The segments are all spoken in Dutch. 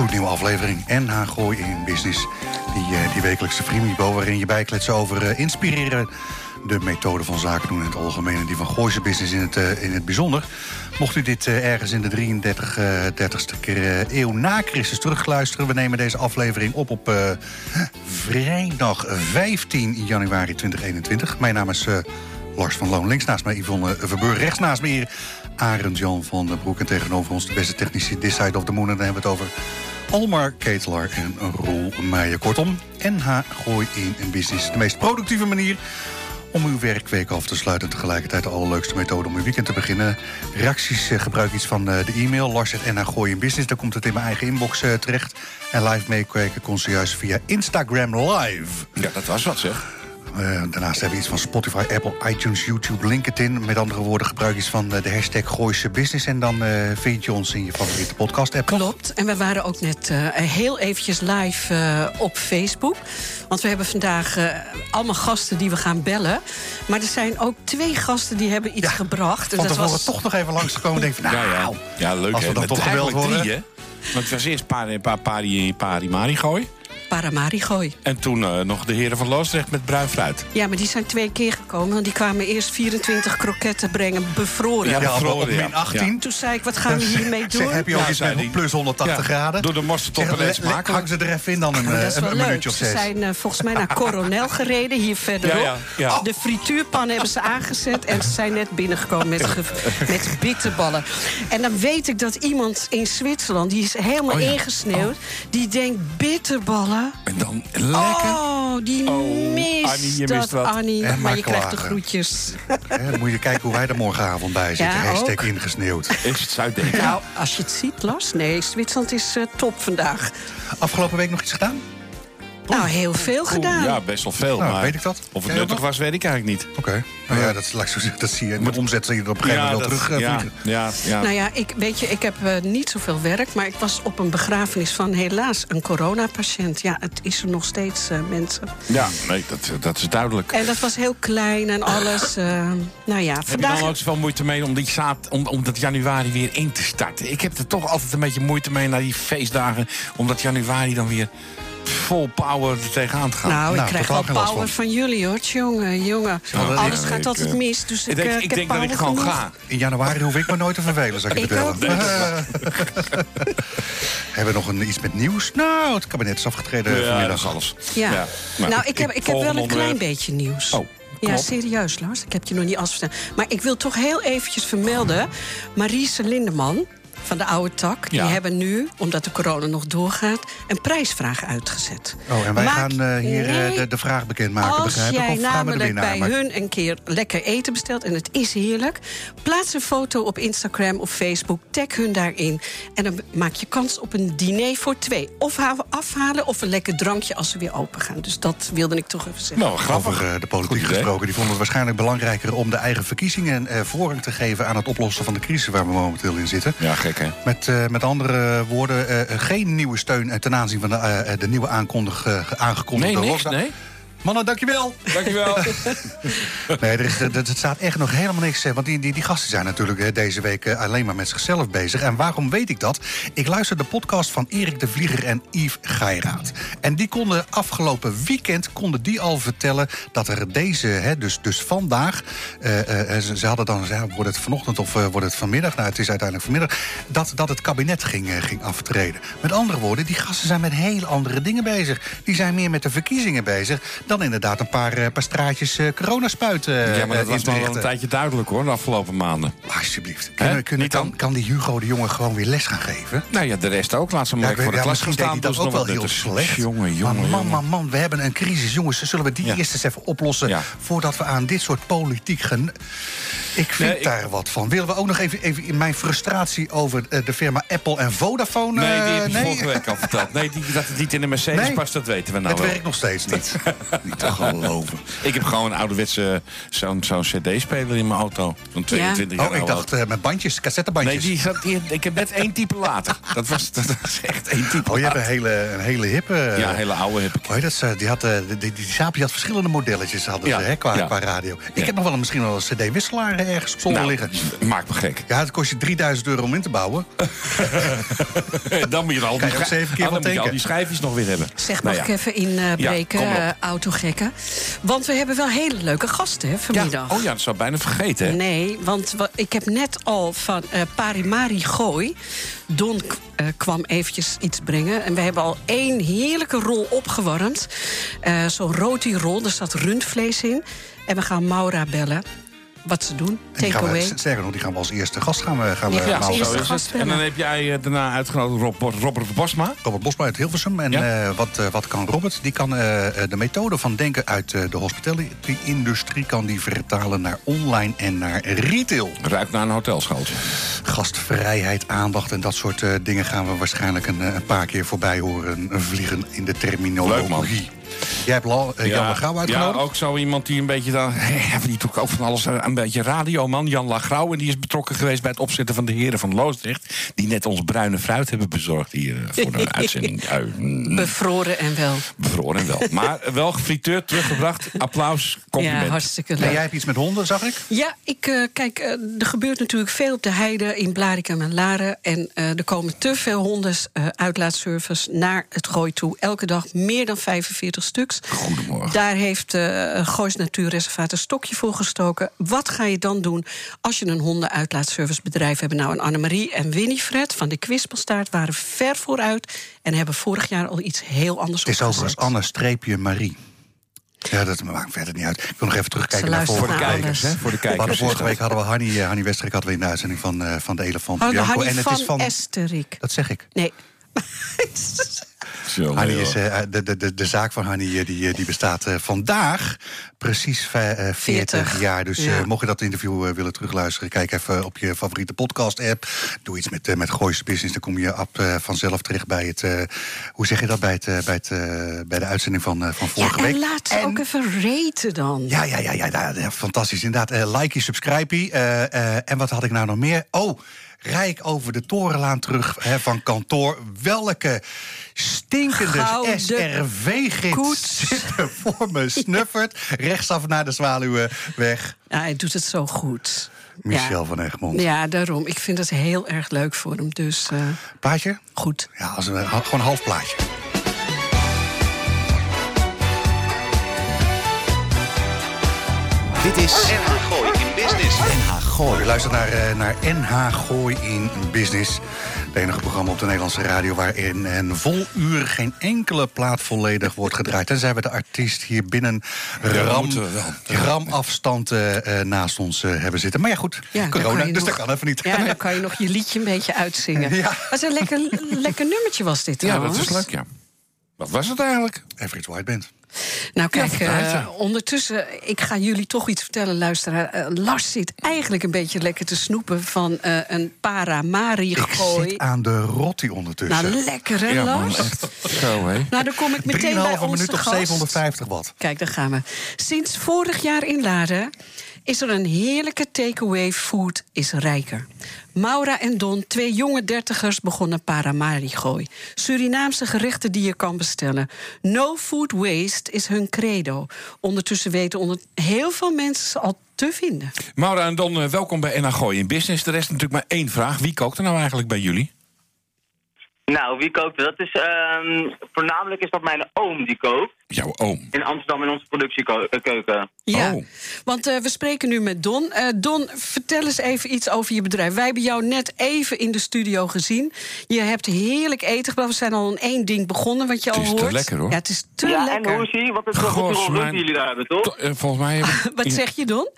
Gloednieuwe aflevering NH Gooi in Business. Die, uh, die wekelijkse Frimibo waarin je bijkletsen over uh, inspireren... de methode van zaken doen in het algemeen... en die van Gooise Business in het, uh, in het bijzonder. Mocht u dit ergens in de 33, 30ste keer eeuw na Christus terugluisteren... we nemen deze aflevering op op vrijdag 15 januari 2021. Mijn naam is... Lars van Loon. Links naast mij Yvonne Verburg. Rechts naast mij hier Arend Jan van den Broek. En tegenover ons de beste technici This Side of the Moon. En dan hebben we het over Almar Ketelaar en Roel Meijer. Kortom, NH Gooi in een Business. De meest productieve manier om uw werkweek af te sluiten. En tegelijkertijd de allerleukste methode om uw weekend te beginnen. Reacties, uh, gebruik iets van uh, de e-mail. Lars NH Gooi in Business. Dan komt het in mijn eigen inbox uh, terecht. En live meekijken kon zojuist via Instagram Live. Ja, dat was wat zeg. Uh, daarnaast hebben we iets van Spotify, Apple, iTunes, YouTube, LinkedIn. Met andere woorden, gebruik iets van uh, de hashtag Gooise Business... en dan uh, vind je ons in je favoriete podcast-app. Klopt. En we waren ook net heel eventjes live op Facebook. Want we hebben vandaag allemaal gasten die we gaan bellen. Maar er zijn ook twee gasten die hebben iets ja, gebracht. En dat was toch nog even langsgekomen. Denk van, nou, ja, ja. ja, leuk. Als we dan toch gebeld worden. Drie, hè? Want het was eerst pari, pari, pari, mari gooi. Paramarigooi. En toen uh, nog de heren van Loosdrecht met bruin fruit. Ja, maar die zijn twee keer gekomen. Want die kwamen eerst 24 kroketten brengen, bevroren. Ja, bevroren, op min 18. Ja. Toen zei ik, wat gaan we hiermee doen? Zeg, heb je ook Ja, iets zei met die. plus 180 Ja, graden? Door de mosterd op en smakelijk. Hang ze er even in dan een, dat is een, wel een leuk. minuutje of Ze zes. zijn uh, volgens mij naar Coronel gereden, hier verderop. Ja, ja, ja. De frituurpan hebben ze aangezet en ze zijn net binnengekomen met, met bitterballen. En dan weet ik dat iemand in Zwitserland, die is helemaal Oh ja. ingesneeuwd... die denkt, bitterballen? En dan lekker. Oh, die Oh, mist Annie, je dat, mist wat. Annie. En maar maar je krijgt de klagen. groetjes. Hè, dan moet je kijken hoe wij er morgenavond bij zitten. Ja, Hashtag ook. ingesneeuwd. Is het Zuid-Denken? Nou, als je het ziet, Las. Nee, Zwitserland is eh, top vandaag. Afgelopen week nog iets gedaan? Nou, heel veel gedaan. Ja, best wel veel. Nou, maar weet ik dat. Of het Jij nuttig ook was, weet ik eigenlijk niet. Oké. Nou ja, dat, laat ik zo zeggen, dat zie je. Met omzet zie je er op een gegeven moment wel terug eh, ja, vliegen. ja, ja. Nou ja, ik, weet je, ik heb eh, niet zoveel werk, maar ik was op een begrafenis van helaas een coronapatiënt. Ja, het is er nog steeds, eh, mensen. ja, nee, dat, dat is duidelijk. En dat was heel klein en alles. eh, nou ja, Heb je vandaag. dan ook zoveel moeite mee om, die zaad, om, om dat januari weer in te starten? Ik heb er toch altijd een beetje moeite mee na die feestdagen... om dat januari dan weer vol power er tegenaan te gaan. Nou, ik Nou, krijg wel power van jullie hoor, jongen, jongen. Ja, Alles gaat ik, altijd eh, mis, dus ik, ik denk, eh, ik heb denk dat ik power gewoon genoeg. ga. In januari hoef ik me nooit te vervelen, zou ik je Ik vertellen. Hebben we nog een, iets met nieuws? Nou, het kabinet is afgetreden Ja, dat vanmiddag. alles. Ja. Nou, ik- ik heb, ik- heb wel een klein beetje nieuws. Oh, Ja, serieus, Lars. Ik heb je nog niet alles verteld. Maar ik wil toch heel eventjes vermelden... Marise Lindeman van de oude tak... die Ja. hebben nu, omdat de corona nog doorgaat... een prijsvraag uitgezet. Oh, en wij Maak- gaan eh, hier eh, Nee. de, de vraag bekendmaken, Als begrijp ik? jij Of gaan we de namelijk bij hun een keer lekker eten bestelt... en het is heerlijk, plaats een foto op Instagram of Facebook... tag hun daarin en dan maak je kans op een diner voor twee. Of halen- afhalen of een lekker drankje als ze weer open gaan. Dus dat wilde ik toch even zeggen. Nou, grappig. Over eh, de politiek gesproken. Die vonden het waarschijnlijk belangrijker om de eigen verkiezingen eh, voorrang te geven aan het oplossen van de crisis waar we momenteel in zitten. Ja, Met, eh, met andere woorden, eh, geen nieuwe steun eh, ten aanzien van de, eh, de nieuwe aankondig, eh, aangekondigde Nee, niks, lockdown. nee? Mannen, dankjewel. Dankjewel. Nee, er, is, er, er staat echt nog helemaal niks. eh, Want die, die, die gasten zijn natuurlijk eh, deze week eh, alleen maar met zichzelf bezig. En waarom weet ik dat? Ik luister de podcast van Erik de Vlieger en Yves Geiraat. En die konden afgelopen weekend konden die al vertellen dat er deze, hè, dus, dus vandaag, eh, eh, ze, ze hadden dan, ja, wordt het vanochtend of wordt het vanmiddag? Nou, het is uiteindelijk vanmiddag. Dat, dat het kabinet ging, ging aftreden. Met andere woorden, die gasten zijn met heel andere dingen bezig. Die zijn meer met de verkiezingen bezig dan inderdaad een paar, eh, paar straatjes eh, coronaspuiten. Ja, maar dat eh, was nog wel een tijdje duidelijk hoor, de afgelopen maanden. Alsjeblieft. Kunnen, kan, dan? kan die Hugo de Jonge gewoon weer les gaan geven? Nou ja, de rest ook. Laat ze Ja, ik voor de ja, klas gaan staan. dat ook wel heel slecht. Jongen, jongen, maar man, jongen. man, man, we hebben een crisis. Jongens, zullen we die eerst eens even oplossen... Voordat we aan dit soort politiek... Gen... Ik vind Nee, ik- daar wat van. Willen we ook nog even, even in mijn frustratie over eh, de firma Apple en Vodafone... Nee, die eh, heb je vorige week al verteld. Nee, die, dat het niet in de Mercedes Nee. past, dat weten we nou Het wel. werkt nog steeds niet. niet te geloven. Ik heb gewoon een ouderwetse zo'n zo'n cd-speler in mijn auto. Zo'n 22 jaar Oh, ik dacht eh, met bandjes, Nee, cassettebandjes. die zat ik heb net één type later. Dat was, dat was echt één type Oh, je hebt een hele, een hele hippe... Ja, een hele oude heb ik. hoe heet dat, die, had, die, die, die had verschillende modelletjes hadden Ja, ze, hè, qua, ja. qua radio. Ik Ja. heb nog wel een, misschien wel een cd-wisselaar ergens op zolder Nou, liggen. maakt me gek. Ja, het kost je 3000 euro om in te bouwen. Dan moet je er al die, je keer Ah, dan moet je al die schijfjes nog weer hebben. Zeg, Nou mag ja. ik even inbreken, Ja, maar op. eh autogekken? Want we hebben wel hele leuke gasten hè, vanmiddag. Ja. Oh ja, dat zou bijna vergeten. hè? Nee, want wa- ik heb net al van eh Parimari Gooi... Don eh, kwam eventjes iets brengen. En we hebben al één heerlijke rol opgewarmd. Eh, Zo'n roti-rol, daar zat rundvlees in. En we gaan Maura bellen. Wat ze doen, En die gaan takeaway. we, sterker nog, die gaan we als eerste gast gaan we, gaan Die we gaan Ja, als nou, eerste gast. En dan heb jij eh, daarna uitgenodigd Rob, Robert Bosma. Robert Bosma uit Hilversum. En Ja. eh, wat, eh, wat kan Robert? Die kan eh, eh, de methode van denken uit eh, de hospitality-industrie... kan die vertalen naar online en naar retail. Ruikt naar een hotelschooltje. Gastvrijheid, aandacht en dat soort eh, dingen... gaan we waarschijnlijk een, eh, een paar keer voorbij horen eh, vliegen in de terminologie. Jij hebt eh, Jan Lagrouw ja, uitgenodigd? ook zo iemand die een beetje dan. Ja, die doet ook van alles eh, een beetje radioman. Jan Lagrouw. En die is betrokken geweest bij het opzetten van de heren van Loosdrecht. Die net ons bruine fruit hebben bezorgd hier eh, voor de uitzending. Ja, mm, Bevroren en wel. bevroren wel. Maar wel gefrituurd, teruggebracht. Applaus, compliment. Ja, hartstikke En leuk. jij hebt iets met honden, zag ik? Ja, ik, kijk, er gebeurt natuurlijk veel op de heide in Blarikum en Laren. En eh, er komen te veel honden eh, uitlaatservice naar het gooi toe. Elke dag meer dan 45 stuks. Goedemorgen. Daar heeft eh Goois Natuurreservaat een stokje voor gestoken. Wat ga je dan doen als je een hondenuitlaatservicebedrijf hebt? Nou, en Annemarie en Winifred van de Kwispelstaart waren ver vooruit... en hebben vorig jaar al iets heel anders Het is overigens Anne streepje Marie. Ja, dat maakt verder niet uit. Ik wil nog even terugkijken naar Voor de kijkers, hè? Voor de kijkers. vorige week hadden we Hanny, eh, Hanny Westerik hadden we in de uitzending van, eh, van de Elefant Oh, Bianco. Hannie En het van, is van. Esterik. Dat zeg ik. Nee. Hanny is, eh, de, de, de, de zaak van Hanny eh, die, eh, die bestaat vandaag precies ve- eh, 40, 40. jaar. Dus Ja. mocht je dat interview willen terugluisteren... kijk even op je favoriete podcast-app. Doe iets met, met Gooise Business. Dan kom je app, vanzelf terecht bij het... hoe zeg je dat? Bij, het, bij, het, bij de uitzending van, van Ja, vorige en week. laat ze En- ook even raten dan. Ja, ja, ja, ja, ja, ja, fantastisch. Inderdaad, like, subscribe. eh, eh, en wat had ik nou nog meer? Oh, rijk over de torenlaan terug hè, van kantoor. Welke stinkende SRV-gids zit er voor me snuffert. Rechtsaf naar de Zwaluwenweg. Ja, hij doet het zo goed. Michel ja. van Egmond. Ja, daarom. Ik vind het heel erg leuk voor hem. Dus eh, Plaatje? goed. Ja, als een, gewoon een half plaatje. Dit is Gooi Business. NH Gooi. U luistert naar, eh, naar NH Gooi in Business. Het enige programma op de Nederlandse radio... waarin een vol uur geen enkele plaat volledig wordt gedraaid. Tenzij we de artiest hier binnen ram, ramafstand eh, naast ons eh, hebben zitten. Maar ja, goed, Ja, corona, dus nog- dat kan even niet. Ja, dan kan je nog je liedje een beetje uitzingen. Ja. Wat een lekker, lekker nummertje was dit Ja, trouwens. dat is leuk, ja. Wat was het eigenlijk? Average White Band. Nou kijk, eh, ondertussen, ik ga jullie toch iets vertellen, luisteraar. Eh, Lars zit eigenlijk een beetje lekker te snoepen van eh, een paramari Ik zit aan de rotti ondertussen. Nou, lekker hè, Ja, man, Lars? echt. Zo, hè? Nou, dan kom ik meteen bij 3,5 onze minuut op gast. 750 watt. Kijk, daar gaan we. Sinds vorig jaar in Laren is er een heerlijke takeaway food is rijker. Maura en Don, twee jonge dertigers, begonnen Paramarigooi. Surinaamse gerechten die je kan bestellen. No food waste is hun credo. Ondertussen weten onder heel veel mensen al te vinden. Maura en Don, eh, welkom bij NH Gooi in Business. De rest natuurlijk maar één vraag. Wie kookt er nou eigenlijk bij jullie? Nou, wie kookt er? Dat is, ehm, voornamelijk is dat mijn oom die kookt. Jouw oom. In Amsterdam in onze productiekeuken. Ja, Oh. want eh, we spreken nu met Don. Eh, Don, vertel eens even iets over je bedrijf. Wij hebben jou net even in de studio gezien. Je hebt heerlijk eten gebracht. We zijn al in één ding begonnen, wat je Het al is te hoort. lekker, hoor. Ja, het is te Ja, lekker. en hoe is hij? Wat is voor mijn- die jullie daar hebben, toch? To- eh, Volgens mij... hebben- Wat zeg je, Don?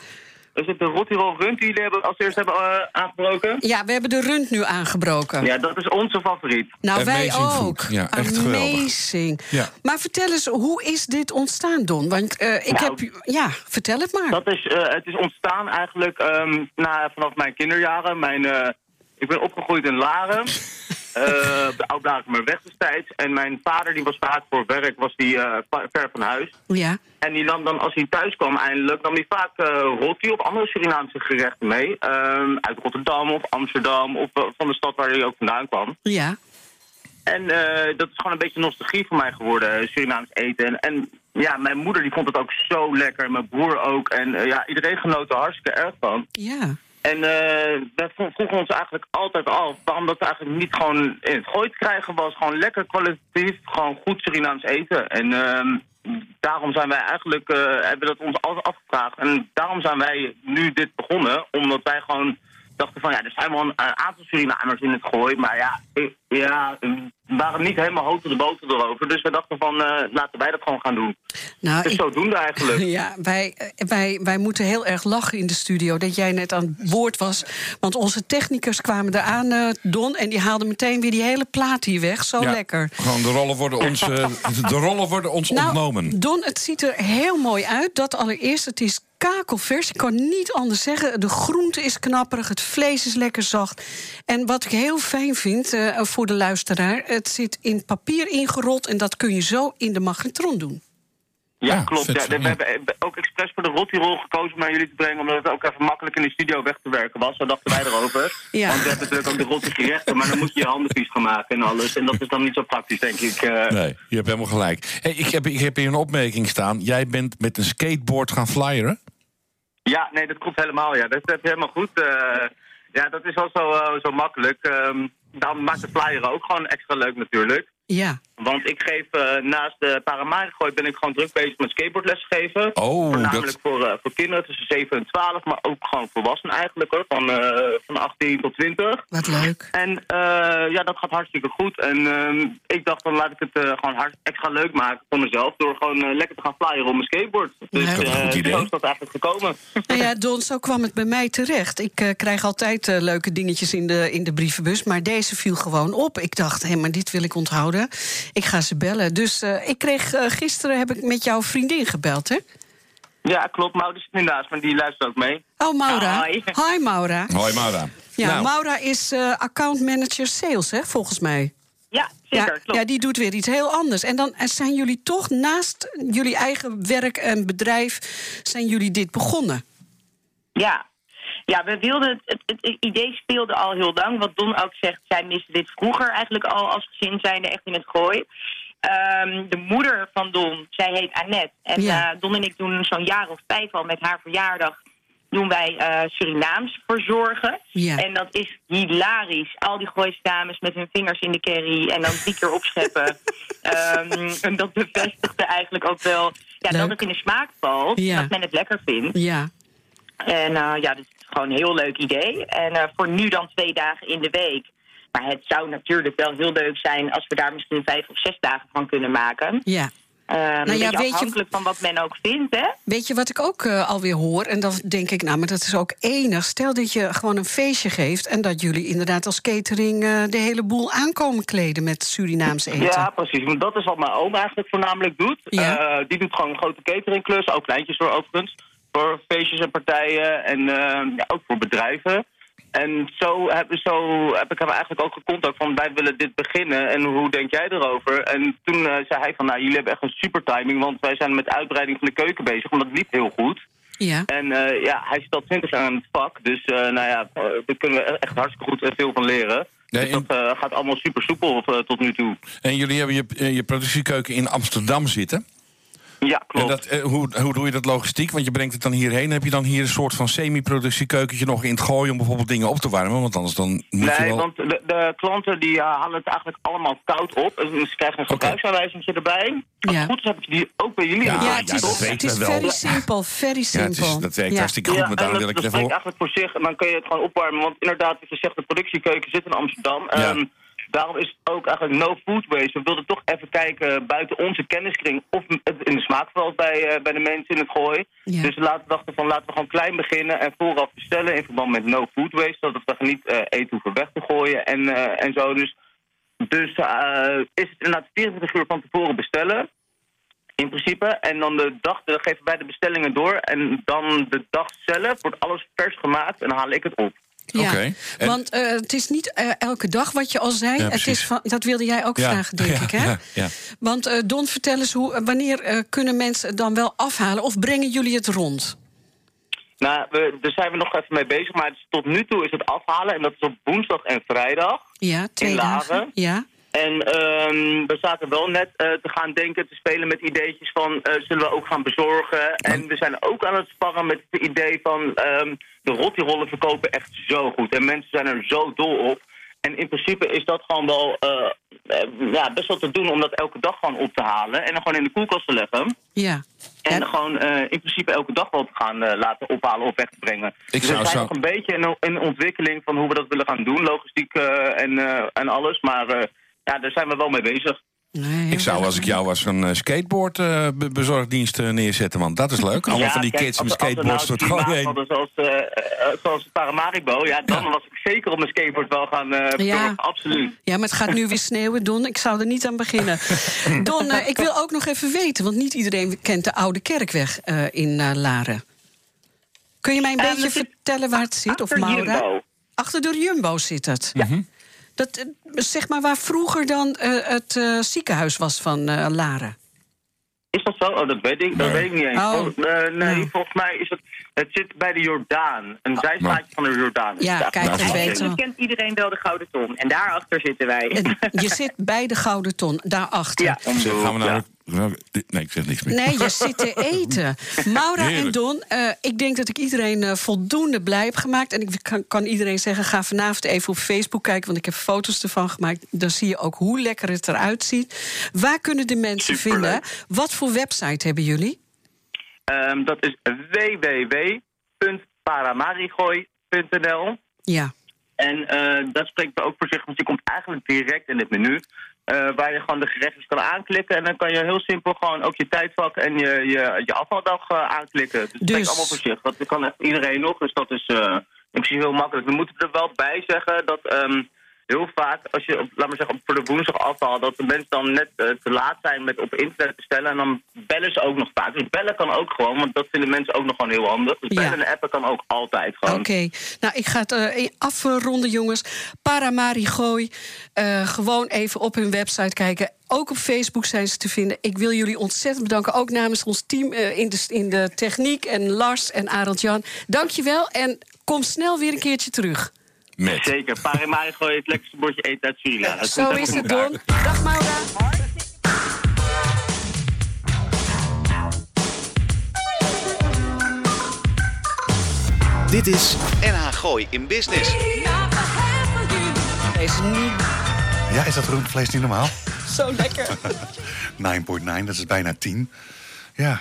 Is het de Rotirol Rund die jullie hebben, als eerste hebben eh, aangebroken? Ja, we hebben de rund nu aangebroken. Ja, dat is onze favoriet. Nou, wij ook. food. Ja, echt geweldig. Amazing. Ja. Maar vertel eens, hoe is dit ontstaan, Don? Want eh, ik Nou, heb... Ja, vertel het maar. Dat is, eh, het is ontstaan eigenlijk ehm, na, vanaf mijn kinderjaren. Mijn, eh, ik ben opgegroeid in Laren. eh, op de Oud-Blakemer weg destijds. En mijn vader die was vaak voor werk, was die, eh, ver van huis. Ja, En die nam dan, als hij thuis kwam eindelijk, nam hij vaak eh roti of andere Surinaamse gerechten mee. Ehm, uit Rotterdam of Amsterdam of eh, van de stad waar hij ook vandaan kwam. ja. En eh, dat is gewoon een beetje nostalgie voor mij geworden, eh, Surinaams eten. En, en ja, mijn moeder die vond het ook zo lekker, mijn broer ook. En eh, ja, iedereen genoot er hartstikke erg van. Ja. En eh we vro- vroegen ons eigenlijk altijd af waarom dat eigenlijk niet gewoon in het gooi te krijgen was. Gewoon lekker kwalitatief, gewoon goed Surinaams eten. En ehm, daarom zijn wij eigenlijk, eh, hebben dat ons altijd afgevraagd. En daarom zijn wij nu dit begonnen, omdat wij gewoon dachten van ja, er zijn wel een, een aantal Surinamers in het gooi. Maar ja, ik- ja, we waren niet helemaal hoog de boter erover. Dus we dachten van eh, laten wij dat gewoon gaan doen. Nou, Dus ik- zodoende eigenlijk. Ja, wij, eh, wij, wij moeten heel erg lachen in de studio dat jij net aan het woord was. Want onze technicus kwamen eraan, eh Don, en die haalden meteen weer die hele plaat hier weg. Zo Ja, lekker. Gewoon de rollen worden ons, de rollen worden ons ontnomen. Nou, Don, het ziet er heel mooi uit. Dat allereerst, het is kakelvers. Ik kan niet anders zeggen. De groente is knapperig, het vlees is lekker zacht. En wat ik heel fijn vind eh, voor de luisteraar... het zit in papier ingerold en dat kun je zo in de magnetron doen. Ja, Ja, klopt. vet, Ja, we ja. hebben ook expres voor de rotirol gekozen om naar jullie te brengen... omdat het ook even makkelijk in de studio weg te werken was. Zo dachten wij erover. Ja. Want we hebben natuurlijk ook de rotte gerechten... maar dan moet je je handen vies gaan maken en alles. En dat is dan niet zo praktisch, denk ik. eh. Nee, je hebt helemaal gelijk. Hey, ik, heb, ik heb hier een opmerking staan. Jij bent met een skateboard gaan flyeren. Ja, nee, dat klopt helemaal. Ja. Dat, is helemaal goed. eh. ja, dat is wel zo, eh, zo makkelijk. Ehm daarom maakt de flyer ook gewoon extra leuk natuurlijk. Ja, Want ik geef eh, naast de Paramarigooi ben ik gewoon druk bezig met skateboardles geven. Oh, Voornamelijk dat- voor, eh, voor kinderen tussen 7 en 12, maar ook gewoon volwassenen eigenlijk hoor. Van, eh, van 18 tot 20. wat leuk. En eh, ja, dat gaat hartstikke goed. En ehm, ik dacht dan laat ik het eh, gewoon hard, extra leuk maken voor mezelf. Door gewoon lekker te gaan flyeren op mijn skateboard. Dus Ja, dat is een eh, goed idee. zo is dat eigenlijk gekomen. Nou ja, Don, zo kwam het bij mij terecht. Ik eh, krijg altijd leuke dingetjes in de, in de brievenbus, maar deze viel gewoon op. Ik dacht, hé, maar dit wil ik onthouden. Ik ga ze bellen. Dus eh, ik kreeg eh, gisteren heb ik met jouw vriendin gebeld, hè? Ja, klopt. Maud is er nu naast, maar die luistert ook mee. Oh, Maura. Hoi. Hi, Maura. Hoi, Maura. Ja, Nou, Maura is eh account manager sales, hè, volgens mij. Ja, zeker. ja, klopt. ja, die doet weer iets heel anders. En dan zijn jullie toch naast jullie eigen werk en bedrijf... zijn jullie dit begonnen. Ja. Ja, we wilden, het, het, het idee speelde al heel lang. Wat Don ook zegt, zij misten dit vroeger eigenlijk al als gezin zijnde echt in het gooi. Ehm, de moeder van Don, zij heet Annette. En Ja. eh, Don en ik doen zo'n jaar of vijf al met haar verjaardag... doen wij eh, Surinaams verzorgen. Ja. En dat is hilarisch. Al die Gooise dames met hun vingers in de curry... en dan drie keer opscheppen. Ehm, en dat bevestigde eigenlijk ook wel... Ja, Leuk. dat het in de smaak valt, Ja. dat men het lekker vindt. Ja, En eh, ja, is gewoon een heel leuk idee. En eh, voor nu dan twee dagen in de week. Maar het zou natuurlijk wel heel leuk zijn als we daar misschien vijf of zes dagen van kunnen maken. ja. Eh een Nou ja, beetje weet je- afhankelijk van wat men ook vindt, hè? Weet je wat ik ook eh, alweer hoor? En dan denk ik, nou, maar dat is ook enig. Stel dat je gewoon een feestje geeft... en dat jullie inderdaad als catering de hele boel aankomen kleden... met Surinaams eten. Ja, precies. Want dat is wat mijn oom eigenlijk voornamelijk doet. Ja. Die doet gewoon een grote cateringklus, ook kleintjes voor overigens. Voor feestjes en partijen en eh, ja, ook voor bedrijven. En zo heb, zo heb ik hem eigenlijk ook gecontact van wij willen dit beginnen en hoe denk jij erover? En toen eh, zei hij van nou jullie hebben echt een super timing, want wij zijn met uitbreiding van de keuken bezig, want dat liep heel goed. Ja. En eh, ja, hij zit al twintig jaar aan het vak, dus eh, nou ja, daar kunnen we echt hartstikke goed en veel van leren. Nee, dus dat eh, gaat allemaal super soepel tot nu toe. En jullie hebben je, je productiekeuken in Amsterdam zitten. Ja, En klopt. dat, eh, hoe, hoe doe je dat logistiek? Want je brengt het dan hierheen. Heb je dan hier een soort van semi-productiekeukentje nog in het gooien... om bijvoorbeeld dingen op te warmen? Want anders dan moet je Nee, wel... want de, de klanten die eh, halen het eigenlijk allemaal koud op. En ze krijgen een gebruiksaanwijzing erbij. Als Ja. het goed is heb ik die ook bij jullie. Ja, in de Ja, ja, het dat is, toch? weten het we is wel. very simple, very Ja, simple. het, is, dat werkt Ja. hartstikke goed, Ja, maar en daarom wil ik het even... spreekt eigenlijk voor zich. En dan kun je het gewoon opwarmen. Want inderdaad, je zegt, de productiekeuken zit in Amsterdam. Ja. Daarom is het ook eigenlijk no food waste. We wilden toch even kijken buiten onze kenniskring of het in de smaak valt bij, eh, bij de mensen in het gooi. Ja. Dus we laten, dachten van laten we gewoon klein beginnen en vooraf bestellen in verband met no food waste. Dat we toch niet eh, eten hoeven weg te gooien en, eh, en zo. Dus, dus is het inderdaad 24 uur van tevoren bestellen. In principe. En dan de dag dan geven wij de bestellingen door. En dan de dag zelf wordt alles vers gemaakt en dan haal ik het op. Ja. En- want eh, het is niet eh, elke dag wat je al zei. Ja, het is van, dat wilde jij ook Ja, vragen, denk ja, ik, hè? ja, ja. Want eh, Don, vertel eens, hoe, wanneer eh, kunnen mensen het dan wel afhalen... of brengen jullie het rond? Nou, we, daar zijn we nog even mee bezig. Maar tot nu toe is het afhalen. En dat is op woensdag en vrijdag. Ja, twee In dagen. Ja. En ehm, we zaten wel net eh, te gaan denken, te spelen met ideetjes van... eh, zullen we ook gaan bezorgen? En we zijn ook aan het sparren met het idee van... ehm, de rottirollen verkopen echt zo goed. En mensen zijn er zo dol op. En in principe is dat gewoon wel eh, ja, best wel te doen om dat elke dag gewoon op te halen. En dan gewoon in de koelkast te leggen. Ja. En Ja. gewoon in principe elke dag wel te gaan laten ophalen of weg te brengen. dus zou we zijn zo- nog een beetje in, in ontwikkeling van hoe we dat willen gaan doen. Logistiek en, en alles. Maar ja, daar zijn we wel mee bezig. Nee, Ik zou, als ik jou was, een eh, skateboard eh, bezorgdienst eh, neerzetten. Want dat is leuk. Allemaal van die kijk, kids als- met als skateboards door nou het klimaat gewoon heen. hadden Zoals, zoals Paramaribo, ja, dan Ja. was ik zeker op mijn skateboard wel gaan eh Ja. absoluut. Ja, maar het gaat nu weer sneeuwen, Don. Ik zou er niet aan beginnen. Don, ik wil ook nog even weten... want niet iedereen kent de Oude Kerkweg eh, in eh, Laren. Kun je mij een beetje vertellen waar het zit? Of achter Maura? Jumbo. Achter de Jumbo zit het. Ja. Dat, eh, zeg maar waar vroeger dan eh, het eh, ziekenhuis was van eh, Laren. Is dat zo? Oh, dat weet ik, dat Nee. weet ik niet eens. Oh. Oh, nee, Ja. volgens mij is het... Het zit bij de Jordaan. Een zijstraatje van de Jordaan. Ja, Ja, kijk, Nou, dat dat weten Eigenlijk we. kent iedereen wel de Gouden Ton. En daarachter zitten wij. Je zit bij de Gouden Ton, daarachter. Ja, Zeg, gaan we hoek, nou... ja. Nee, ik zeg niks meer. Nee, je zit te eten. Maura en. Don, eh, ik denk dat ik iedereen eh, voldoende blij heb gemaakt. En ik kan, kan iedereen zeggen, ga vanavond even op Facebook kijken... want ik heb foto's ervan gemaakt. Dan zie je ook hoe lekker het eruit ziet. Waar kunnen de mensen Superleuk. vinden? Wat voor website hebben jullie? Ehm, dat is www.paramarigooi.nl. Ja, En eh, dat spreekt er ook voor zich, want je komt eigenlijk direct in het menu. Eh, waar je gewoon de gerechtjes kan aanklikken. En dan kan je heel simpel gewoon ook je tijdvak en je, je, je afvaldag eh, aanklikken. Dus dat spreekt allemaal voor zich. Dat kan echt iedereen nog, dus dat is eh, in principe heel makkelijk. We moeten er wel bij zeggen dat ehm, heel vaak, als je, laat maar zeggen, op voor de woensdag afval, dat de mensen dan net eh, te laat zijn met op internet bestellen. En dan bellen ze ook nog vaak. Dus bellen kan ook gewoon, want dat vinden mensen ook nog gewoon heel handig. Dus Ja. bellen en appen kan ook altijd oké. gewoon. Nou, ik ga het eh, afronden, jongens. Paramarigooi. eh gewoon even op hun website kijken. Ook op Facebook zijn ze te vinden. Ik wil jullie ontzettend bedanken. Ook namens ons team in, de, in de techniek. En Lars en Arend Jan. Dank je wel. En kom snel weer een keertje terug. Met. Zeker, Paramarigooi het lekkerste bordje eten uit Suriname. Zo is het, Don. Dag, Maura. Dit is NH Gooi in Business. Deze niet Ja, is dat rundvlees niet normaal? 9.9, zo lekker. dat is bijna 10. Ja,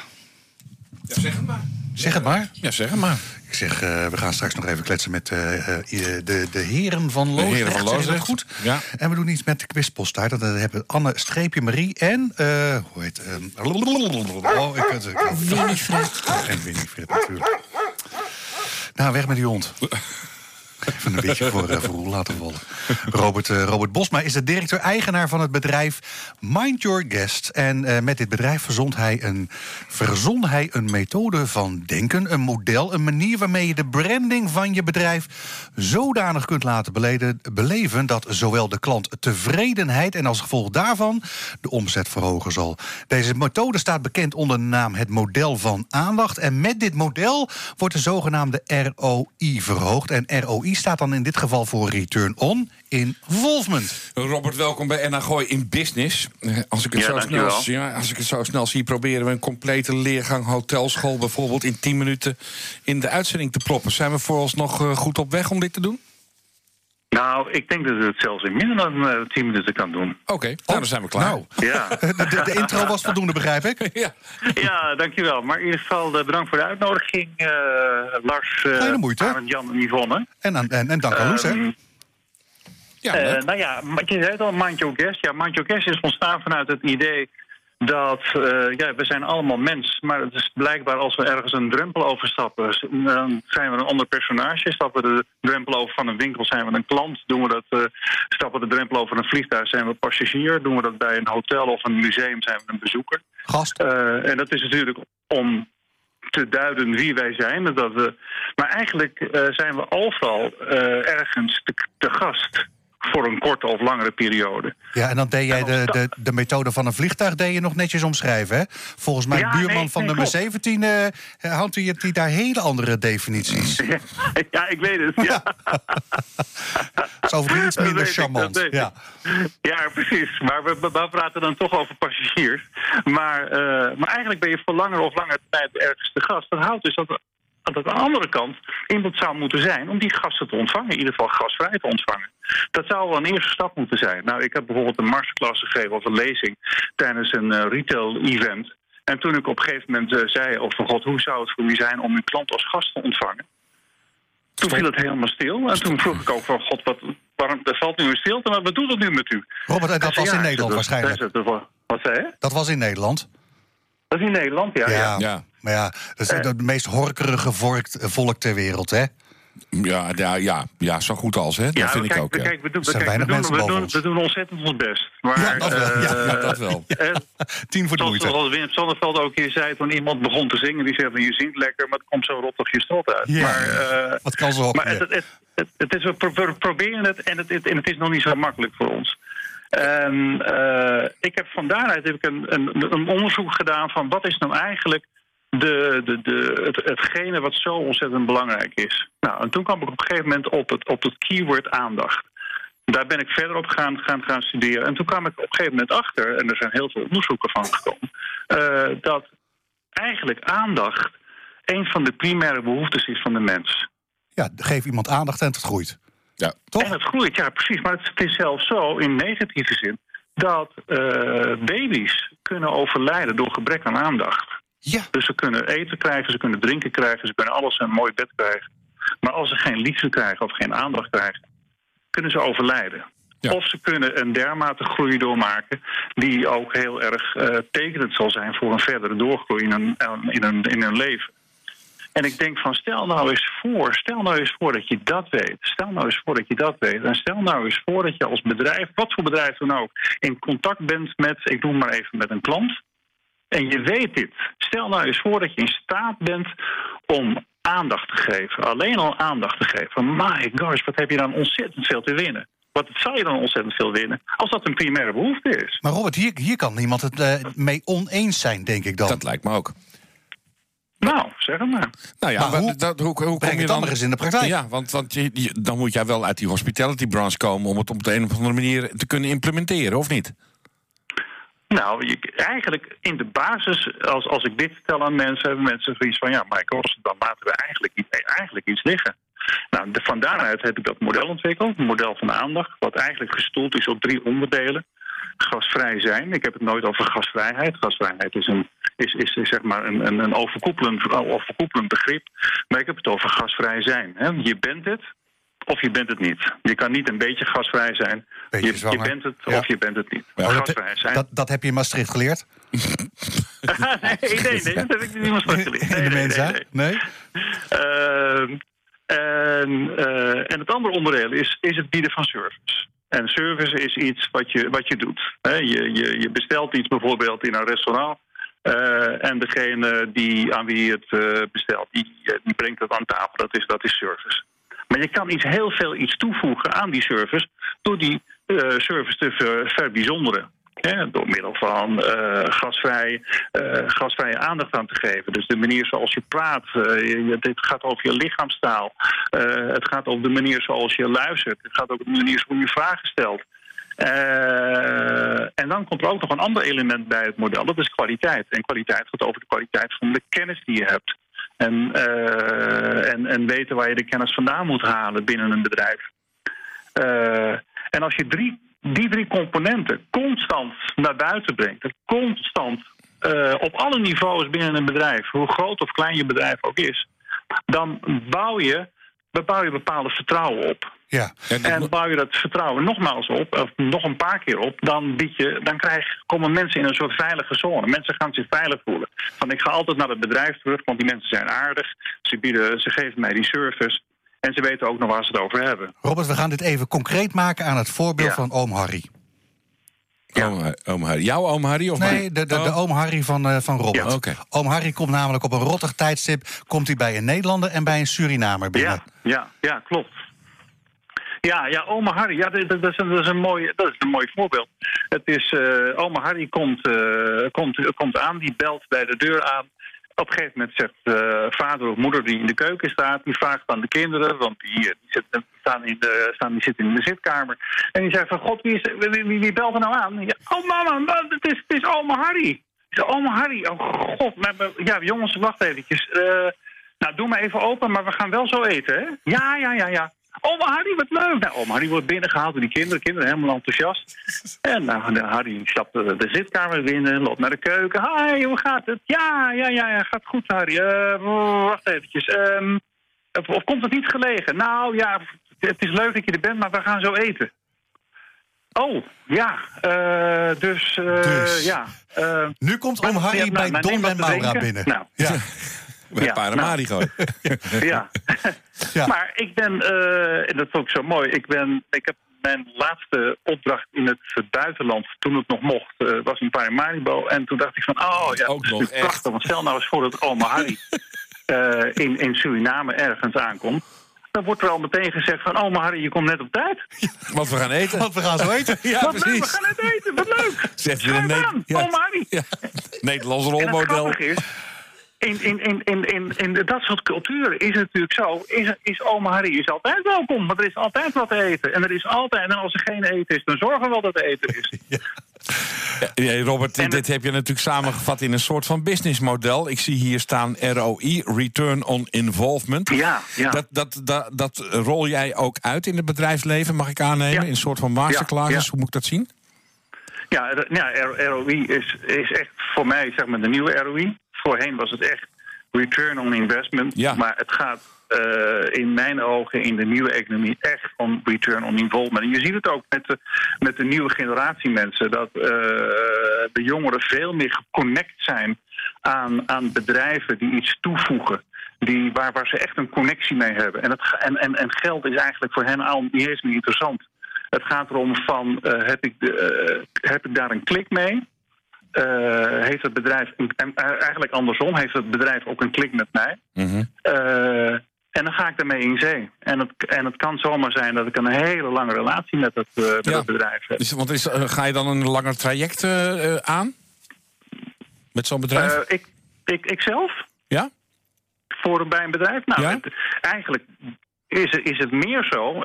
Ja, zeg het maar. zeg het maar. Ja, zeg het maar. Ik zeg, eh, we gaan straks nog even kletsen met eh, eh, de, de heren van Loosdrecht. heren van Loosdrecht, goed. ja. En we doen iets met de quizpost uit. Dat hebben Anne Streepje Marie en... eh hoe heet... ehm, oh, ik, ik, Winifred. en Winifred natuurlijk. Nou, weg met die hond. Even een beetje voor, uh, voor Roel laten vallen. Robert, uh, Robert Bosma is de directeur-eigenaar van het bedrijf Mind Your Guest. En uh, met dit bedrijf verzond hij een, verzon hij een methode van denken, een model, een manier waarmee je de branding van je bedrijf zodanig kunt laten beleven dat zowel de klant tevredenheid en als gevolg daarvan de omzet verhogen zal. Deze methode staat bekend onder de naam het model van aandacht. En met dit model wordt de zogenaamde ROI verhoogd. En ROI staat dan in dit geval voor Return on Involvement. Robert, welkom bij NH Gooi in Business. Eh, Als ik, het Ja, zo snel, ja, als ik het zo snel zie, proberen we een complete leergang hotelschool bijvoorbeeld in 10 minuten in de uitzending te proppen. Zijn we vooralsnog uh, goed op weg om dit te doen? Nou, ik denk dat het zelfs in minder dan uh, 10 minuten kan doen. Oké, okay, nou, dan zijn we klaar. Nou, Ja. de, intro was voldoende, begrijp ik. ja. ja, dankjewel. Maar in ieder geval uh, bedankt voor de uitnodiging, uh, Lars, Geen moeite. Arend, Jan en Yvonne. En, en, en dank aan Loes, hè? Um, Ja, Eh, nou ja, maar je zei het al, Mind Your Guest. Ja, Mind Your Guest is ontstaan vanuit het idee dat eh, ja, we zijn allemaal mens. Maar het is blijkbaar als we ergens een drempel overstappen, dan zijn we een ander personage. Stappen we de drempel over van een winkel, zijn we een klant. Doen we dat, eh, stappen we de drempel over een vliegtuig, zijn we passagier. Doen we dat bij een hotel of een museum, zijn we een bezoeker. Gast? Eh, en dat is natuurlijk om te duiden wie wij zijn. Dat we, maar eigenlijk zijn we overal ergens te, te gast voor een korte of langere periode. Ja, en dan deed jij de, de, de methode van een vliegtuig deed je nog netjes omschrijven, hè? Volgens mijn Ja, buurman nee, van nee, nummer klopt. 17 eh hanteert hij daar hele andere definities. ja, ik weet het. Ja, is overigens iets minder charmant. ik. Ja. ja precies. Maar we, we, we praten dan toch over passagiers. Maar, eh, maar eigenlijk ben je voor langer of langer tijd ergens te gast. Dat houdt dus dat, dat aan de andere kant iemand zou moeten zijn om die gasten te ontvangen. In ieder geval gastvrij te ontvangen. Dat zou wel een eerste stap moeten zijn. Nou, ik heb bijvoorbeeld een masterclass gegeven of een lezing tijdens een eh, retail-event. En toen ik op een gegeven moment eh, zei over God, hoe zou het voor u zijn om uw klant als gast te ontvangen? Toen viel het helemaal stil. En toen vroeg ik ook van God, wat, waarom, er valt nu een stilte, maar wat doet het nu met u? Robert, en dat zei, was in ja, Nederland waarschijnlijk. dat- dat- Wat zei je? Dat was in Nederland. Dat is in Nederland, ja. ja. Ja. Ja. Maar ja, dat is Eh. het meest horkerige vork- volk ter wereld, hè? Ja, ja, ja, ja, zo goed als, hè? Dat Ja, vind ik kijk, ook. ja. Kijk, we doen, zijn kijk, we doen, we, doen, ons. we doen ontzettend ons best. Maar, Ja, dat wel, eh, ja, Ja, dat wel. eh, Tien voor de Zoals, moeite. zoals Wim Sonneveld ook hier zei toen iemand begon te zingen. Die zei van je zingt lekker, maar het komt zo rot op je strot uit. Ja. Maar, eh, Wat kan ze op? maar het, het, het, het is, we pro- we proberen het en het, het- en het is nog niet zo makkelijk voor ons. En eh, ik heb van daaruit heb ik een, een, een onderzoek gedaan van wat is nou eigenlijk de, de, de, het, hetgene wat zo ontzettend belangrijk is. Nou, en toen kwam ik op een gegeven moment op het, op het keyword aandacht. Daar ben ik verder op gaan, gaan, gaan studeren. En toen kwam ik op een gegeven moment achter, en er zijn heel veel onderzoeken van gekomen, eh, dat eigenlijk aandacht een van de primaire behoeftes is van de mens. Ja, geef iemand aandacht en het groeit. Ja. Toch? En het groeit, ja precies. Maar het is zelfs zo, in negatieve zin, dat eh, baby's kunnen overlijden door gebrek aan aandacht. Ja. Dus ze kunnen eten krijgen, ze kunnen drinken krijgen, ze kunnen alles in een mooi bed krijgen. Maar als ze geen liefde krijgen of geen aandacht krijgen, kunnen ze overlijden. Ja. Of ze kunnen een dermate groei doormaken die ook heel erg eh, tekenend zal zijn voor een verdere doorgroei in een, in, een, in hun leven. En ik denk van stel nou eens voor, stel nou eens voor dat je dat weet. Stel nou eens voor dat je dat weet. En stel nou eens voor dat je als bedrijf, wat voor bedrijf dan ook, in contact bent met, ik noem maar even met een klant. En je weet dit. Stel nou eens voor dat je in staat bent om aandacht te geven. Alleen al aandacht te geven. My gosh, wat heb je dan ontzettend veel te winnen. Wat zou je dan ontzettend veel winnen? Als dat een primaire behoefte is. Maar Robert, hier, hier kan niemand het eh, mee oneens zijn, denk ik dan. Dat lijkt me ook. Nou, zeg het maar. Nou ja, Maar maar hoe- dat, hoe, hoe kom Breng je het dan... maar eens in de praktijk. Ja, want, want je, je- dan moet jij wel uit die hospitality branche komen... om het op de een of andere manier te kunnen implementeren, of niet? Nou, je, eigenlijk in de basis, als, als ik dit vertel aan mensen, hebben mensen zoiets van: ja, Michael, dan laten we eigenlijk, iets- eigenlijk iets liggen. Nou, de, van daaruit heb ik dat model ontwikkeld, een model van aandacht, wat eigenlijk gestoeld is op drie onderdelen. Gasvrij zijn. Ik heb het nooit over gasvrijheid. Gasvrijheid is, een, is, is, is zeg maar een, een, overkoepelend, overkoepelend begrip. Maar ik heb het over gasvrij zijn. Hè. Je bent het, of je bent het niet. Je kan niet een beetje gasvrij zijn. Beetje Je, je bent het, Ja. of je bent het niet. Dat, gasvrij zijn. dat, dat heb je in Maastricht geleerd? nee, nee, nee, dat heb ik niet geleerd. in Nee, de nee, Mensa? nee, nee. Nee? Ehm, en, eh, en het andere onderdeel is, is het bieden van service. En service is iets wat je, wat je doet. Je, je, je bestelt iets bijvoorbeeld in een restaurant. eh, en degene die, aan wie je het eh, bestelt, die, eh, die brengt het aan tafel. Dat is, dat is service. Maar je kan iets, heel veel iets toevoegen aan die service... door die service te ver, verbijzonderen. Door middel van eh, gasvrij, eh, gasvrije aandacht aan te geven. Dus de manier zoals je praat. eh, je, je- het gaat over je lichaamstaal. Eh, het gaat over de manier zoals je luistert. Het gaat over de manier hoe je vragen stelt. Eh, en dan komt er ook nog een ander element bij het model. Dat is kwaliteit. En kwaliteit gaat over de kwaliteit van de kennis die je hebt. En, eh, en, en weten waar je de kennis vandaan moet halen binnen een bedrijf. Eh, en als je drie, die drie componenten constant naar buiten brengt, en constant eh, op alle niveaus binnen een bedrijf, hoe groot of klein je bedrijf ook is, dan bouw je, bouw je bepaalde vertrouwen op. Ja. En bouw je dat vertrouwen nogmaals op, of nog een paar keer op, dan, bied je, dan krijg, komen mensen in een soort veilige zone. Mensen gaan zich veilig voelen. Van ik ga altijd naar het bedrijf terug, want die mensen zijn aardig. Ze, bieden, ze geven mij die service. En ze weten ook nog waar ze het over hebben. Robert, we gaan dit even concreet maken aan het voorbeeld Ja. van oom Harry. Oom, oom Harry. Jouw oom Harry? Of Nee, de, de, de Oh. oom Harry van, eh, van Robert. Ja, oké. Oom Harry komt namelijk op een rottig tijdstip... komt hij bij een Nederlander en bij een Surinamer binnen. Ja, ja, ja, klopt. Ja, ja, oma Harry, ja, dat, dat, is een, dat, is een mooi, dat is een mooi voorbeeld. Het is, eh, oma Harry komt, eh, komt, komt aan, die belt bij de deur aan. Op een gegeven moment zegt eh, vader of moeder die in de keuken staat... die vraagt aan de kinderen, want die, eh, die, zitten, staan in de, staan, die zitten in de zitkamer. En die zegt van, god, wie, is, wie, wie, belt er nou aan? Ja, oh mama, het is, het is oma Harry. Zeg, oma Harry, oh god, maar- ja jongens, wacht eventjes. Eh, nou, doe maar even open, maar we gaan wel zo eten, hè? Ja, ja, ja, ja. Oma Harry, wat leuk. Nou, oma Harry wordt binnengehaald door die kinderen. Kinderen helemaal enthousiast. En nou, Harry stapt de, de zitkamer binnen, loopt naar de keuken. Hi, hoe gaat het? Ja, ja, ja, ja gaat goed, Harry. Eh, wacht eventjes. Ehm, of, of komt het niet gelegen? Nou, ja, het is leuk dat je er bent, maar we gaan zo eten. Oh, ja. eh, dus, eh, Dus. ja. eh, Nu komt oom Harry bij nou, Don en Maura binnen. Nou. Ja. Bij Ja, Paramarigo. Ja. Ja. maar ik ben, eh, en dat vond ik zo mooi, ik, ben, ik heb mijn laatste opdracht in het buitenland, toen het nog mocht, eh, was in Paramaribo. En toen dacht ik van, oh ja, Ook dat is nog, echt. prachtig. Want stel nou eens voor dat oma Harry eh, in, in Suriname ergens aankomt. Dan wordt er al meteen gezegd van, oma Harry, je komt net op tijd. Want we gaan eten. Want we gaan zo eten. Ja, wat leuk, we precies. gaan net eten, wat leuk. Zegt weer Schrijf een ne- aan, ja. oma Harry. Ja. Nederlands En het rolmodel. grappige is, in, in, in, in, in, in dat soort culturen is het natuurlijk zo, is, is oma Harry is altijd welkom, want er is altijd wat te eten. En er is altijd, en als er geen eten is, dan zorgen we wel dat er eten is. Ja, Robert, En dit het- heb je natuurlijk samengevat in een soort van businessmodel. Ik zie hier staan ROI, Return on Involvement. Ja, ja. Dat, dat, dat, dat rol jij ook uit in het bedrijfsleven, mag ik aannemen? In een soort van masterclasses, hoe moet ik dat zien? Ja, ja ROI is, is echt voor mij zeg maar de nieuwe ROI. Voorheen was het echt return on investment. Ja. Maar het gaat eh, in mijn ogen in de nieuwe economie echt om return on involvement. En je ziet het ook met de, met de nieuwe generatie mensen. Dat eh, de jongeren veel meer geconnect zijn aan, aan bedrijven die iets toevoegen. Die, waar, waar ze echt een connectie mee hebben. En, en, en, en geld is eigenlijk voor hen al niet eens meer interessant. Het gaat erom van, eh, heb, ik de, heb ik daar een klik mee? Eh, heeft het bedrijf, en eh, eigenlijk andersom, heeft het bedrijf ook een klik met mij? Mhm. Eh, en dan ga ik daarmee in zee. En het, en het kan zomaar zijn dat ik een hele lange relatie met het, met Ja. het bedrijf heb. Dus, want is, ga je dan een langer traject aan? Met zo'n bedrijf? Ik, ik, ik zelf? ja? voor bij een bedrijf? Nou, Ja? het- eigenlijk is, het- is het meer zo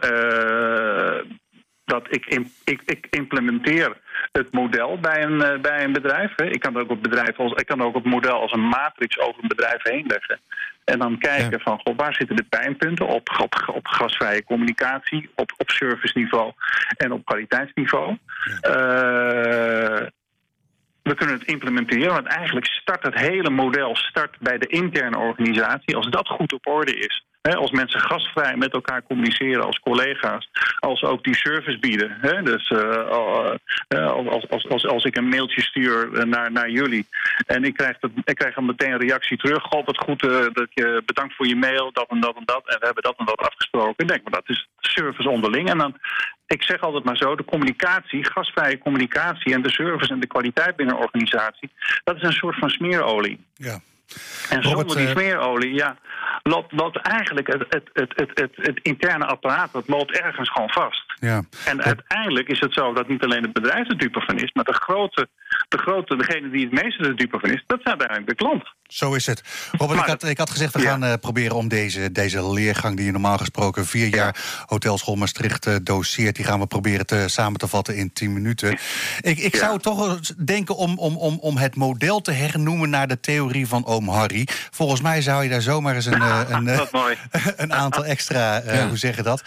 dat ik, ik, ik implementeer het model bij een, eh, bij een bedrijf. Hè. Ik kan ook het bedrijf als ik kan ook het model als een matrix over een bedrijf heen leggen. En dan kijken Ja. van goh, waar zitten de pijnpunten op, op, op gasvrije communicatie, op, op serviceniveau en op kwaliteitsniveau. Eh, we kunnen het implementeren, want eigenlijk start het hele model start bij de interne organisatie. Als dat goed op orde is, als mensen gastvrij met elkaar communiceren als collega's, als ook die service bieden. Dus eh, als, als, als, als ik een mailtje stuur naar, naar jullie en ik krijg, dat, ik krijg dan meteen een reactie terug. God, wat goed, dat je, bedankt voor je mail, dat en dat en dat. En we hebben dat en dat afgesproken. Ik denk, maar dat is service onderling. En dan, ik zeg altijd maar zo, de communicatie, gasvrije communicatie en de service en de kwaliteit binnen een organisatie, dat is een soort van smeerolie. Ja. En Robert, zonder die eh, smeerolie, ja, loopt, loopt eigenlijk het, het, het, het, het, het interne apparaat, dat loopt ergens gewoon vast. Ja. En uiteindelijk is het zo dat niet alleen het bedrijf de dupe van is, maar de grote, de grote, degene die het meeste de dupe van is, dat zijn uiteindelijk de klant. Zo is het. Robert, ik had, ik had gezegd, we ja. gaan eh, proberen om deze, deze leergang... die je normaal gesproken vier jaar Hotelschool Maastricht eh, doseert... die gaan we proberen te, samen te vatten in tien minuten. Ik, ik Ja. zou toch eens denken om, om, om, om het model te hernoemen... naar de theorie van oom Harry. Volgens mij zou je daar zomaar eens een, eh, een, een aantal extra, eh, Ja. hoe zeg je dat...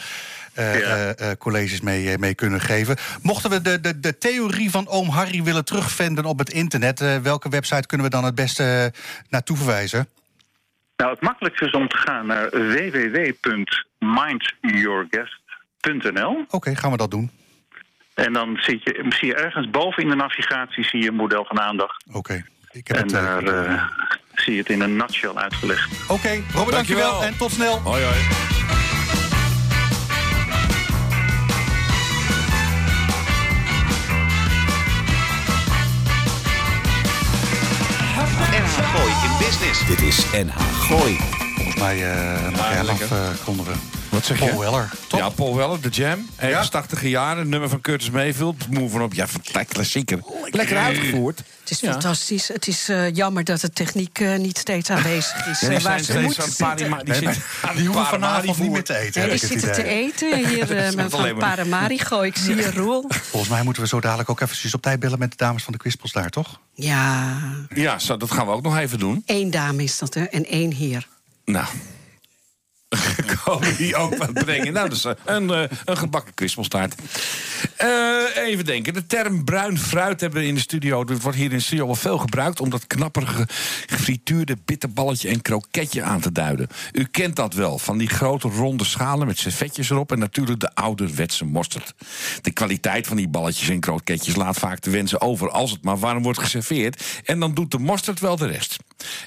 eh, Ja. eh, eh, colleges mee, mee kunnen geven. Mochten we de, de, de theorie van oom Harry willen terugvinden op het internet... welke website kunnen we dan het beste naartoe verwijzen? Nou, het makkelijkste is om te gaan naar model.nl. Oké, gaan we dat doen. En dan zie je, zie je ergens boven in de navigatie zie je een model van aandacht. Oké. Ik heb En het, eh, daar zie je het in een nutshell uitgelegd. Oké, Robert, dankjewel en tot snel. Hoi, hoi. Business. Dit is NH Gooi. Volgens mij eh mag jij afkondigen. Wat zeg je? Paul Weller, toch? Ja, Paul Weller, de Jam. Ergens 80 jaren, nummer van Curtis Mayfield. Move op. Ja, klassieker. Lekker uitgevoerd. Het is Ja. fantastisch. Het is eh, jammer dat de techniek eh, niet steeds aanwezig is. Ja, eh, die waar zijn ze steeds moeten zitten. die Nee, zitten aan die het hoeven vanavond niet meer te eten. Nee, heb die zitten te eten hier eh, met alleen van Paramarigo. Ik zie je Roel. Volgens mij moeten we zo dadelijk ook eventjes op tijd bellen met de dames van de Quispels daar, toch? Ja, Ja, zo, dat gaan we ook nog even doen. één dame is dat, hè? En één heer. Nou. Komen die ook wat brengen? Nou, dus een, eh, een gebakken kwispelstaart. Eh, even denken. De term bruin fruit hebben we in de studio. Dat wordt hier in de wel veel gebruikt. om dat knapperige gefrituurde bitterballetje en kroketje aan te duiden. U kent dat wel. Van die grote ronde schalen met servetjes erop. En natuurlijk de ouderwetse mosterd. De kwaliteit van die balletjes en kroketjes laat vaak te wensen over. als het maar warm wordt geserveerd. En dan doet de mosterd wel de rest.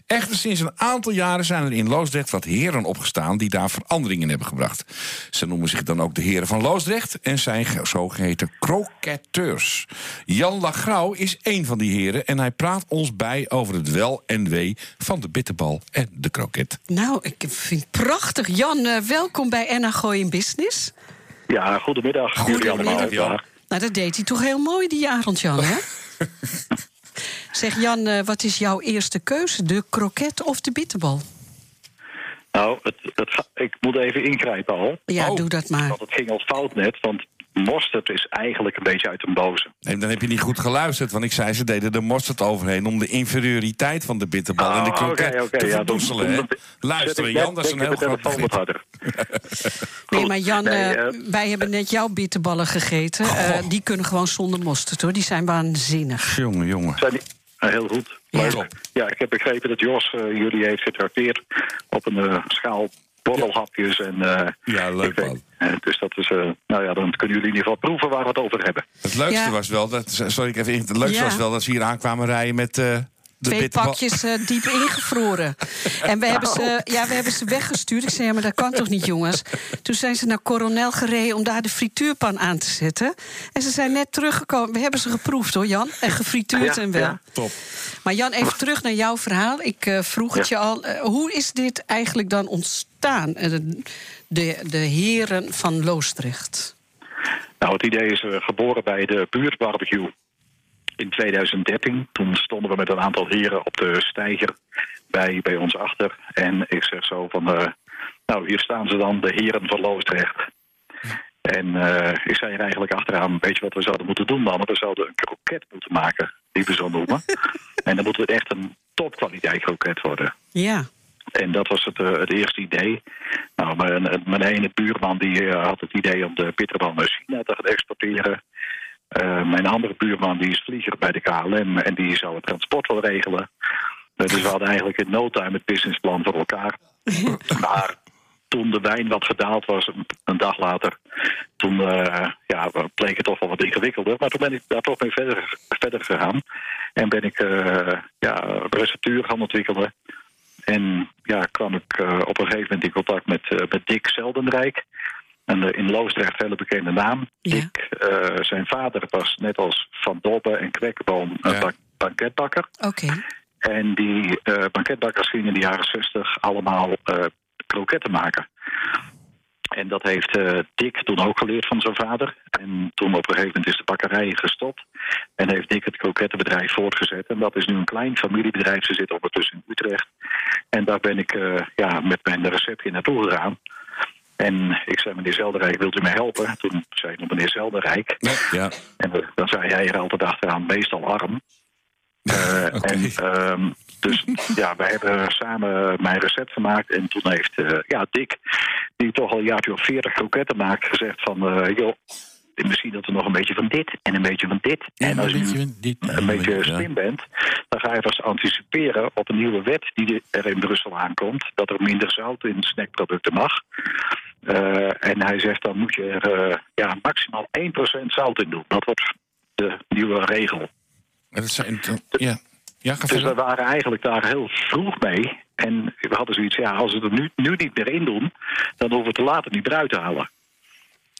Echter, sinds een aantal jaren zijn er in Loosdrecht wat heren opgestaan die daar veranderingen hebben gebracht. Ze noemen zich dan ook de heren van Loosdrecht en zijn ge- zogeheten croquetteurs. Jan Lagrauw is één van die heren en hij praat ons bij over het wel en wee van de bitterbal en de kroket. Nou, ik vind het prachtig. Jan, eh, welkom bij NH Gooi in Business. Ja, goedemiddag. jullie allemaal. Goedemiddag, Jan. Ja. Nou, dat deed hij toch heel mooi die avond, Jan, hè? zeg, Jan, eh, wat is jouw eerste keuze? De kroket of de bitterbal? Nou, het, het, ik moet even ingrijpen al. Ja, Oh. doe dat maar. Want het ging al fout net, want mosterd is eigenlijk een beetje uit een boze. En dan heb je niet goed geluisterd, want ik zei ze deden de mosterd overheen om de inferioriteit van de bitterbal en de Oh, kroket oké, oké, te ja, verdoezelen. Luister, Jan, dat is een heel groot begrip. Nee, maar Jan, Nee, eh, eh, wij hebben net jouw bitterballen gegeten. Eh, die kunnen gewoon zonder mosterd, hoor. Die zijn waanzinnig. Jongen, jongen. zijn die, heel goed. Ja. Ik heb begrepen dat Jos jullie heeft getrakteerd op een eh, schaal borrelhapjes. En, eh, Ja, leuk, man. eh, dus dat is, eh, nou ja, dan kunnen jullie in ieder geval proeven waar we het over hebben. Het leukste Ja. was wel dat. Sorry, ik even in. Het leukste Ja. was wel dat ze hier aankwamen rijden met. De Twee pakjes eh, diep ingevroren. En we hebben, ze, ja, we hebben ze weggestuurd. Ik zei, ja, maar dat kan toch niet, jongens? Toen zijn ze naar Coronel gereden om daar de frituurpan aan te zetten. En ze zijn net teruggekomen. We hebben ze geproefd, hoor, Jan. En gefrituurd Ja, en wel. ja. Top. Maar Jan, even terug naar jouw verhaal. Ik eh, vroeg het je al. Eh, hoe is dit eigenlijk dan ontstaan? De, de heren van Loosdrecht. Nou, het idee is geboren bij de buurtbarbecue in 2013. Toen stonden we met een aantal heren op de steiger bij, bij ons achter. En ik zeg zo van, eh, nou, hier staan ze dan, de heren van Loosdrecht. En eh, ik zei er eigenlijk achteraan, weet je wat we zouden moeten doen dan? We zouden een kroket moeten maken, die we zo noemen. en dan moet het echt een topkwaliteit kroket worden. Ja. En dat was het, eh, het eerste idee. Nou, mijn, mijn ene buurman die had het idee om de bitterbal naar China te gaan exporteren. Eh, mijn andere buurman die is vlieger bij de KLM en die zou het transport wel regelen. Eh, dus we hadden eigenlijk in no time het businessplan voor elkaar. maar toen de wijn wat gedaald was, een, dag later, toen eh, ja, bleek het toch wel wat ingewikkelder. Maar toen ben ik daar toch mee verder, verder gegaan. En ben ik ja, een receptuur gaan ontwikkelen. En ja, kwam ik op een gegeven moment in contact met, met Dick Zeldenrijk. Een eh, in Loosdrecht hele bekende naam. Ja. Dick, eh, zijn vader was net als Van Dobbe en Kwekkenboom een Ja. bak- banketbakker. Oké. En die eh, banketbakkers gingen in de jaren 60 allemaal eh, kroketten maken. En dat heeft eh, Dick toen ook geleerd van zijn vader. En toen op een gegeven moment is de bakkerij gestopt. En heeft Dick het krokettenbedrijf voortgezet. En dat is nu een klein familiebedrijf. Ze zitten ondertussen in Utrecht. En daar ben ik eh, ja, met mijn receptje naartoe gegaan. En ik zei, meneer Zelderijk, wilt u mij helpen? Toen zei ik nog meneer Zelderijk. Ja. En dan zei hij er altijd achteraan, meestal arm. Eh. En ehm, dus ja, wij hebben samen mijn recept gemaakt. En toen heeft eh, ja, Dick, die toch al een jaartje of veertig kroketten maakt, gezegd van... eh, joh, misschien dat er nog een beetje van dit en een beetje van dit. en als je een beetje slim bent, dan ga je vast anticiperen op een nieuwe wet die er in Brussel aankomt. Dat er minder zout in snackproducten mag. Eh, en hij zegt dan moet je er eh, ja, maximaal 1% zout in doen. Dat wordt de nieuwe regel. Dat zijn, ja. Ja, Dus we waren eigenlijk daar heel vroeg mee. En we hadden zoiets, ja, als we het er nu, nu niet meer in doen, dan hoeven we het er later niet meer uit te halen.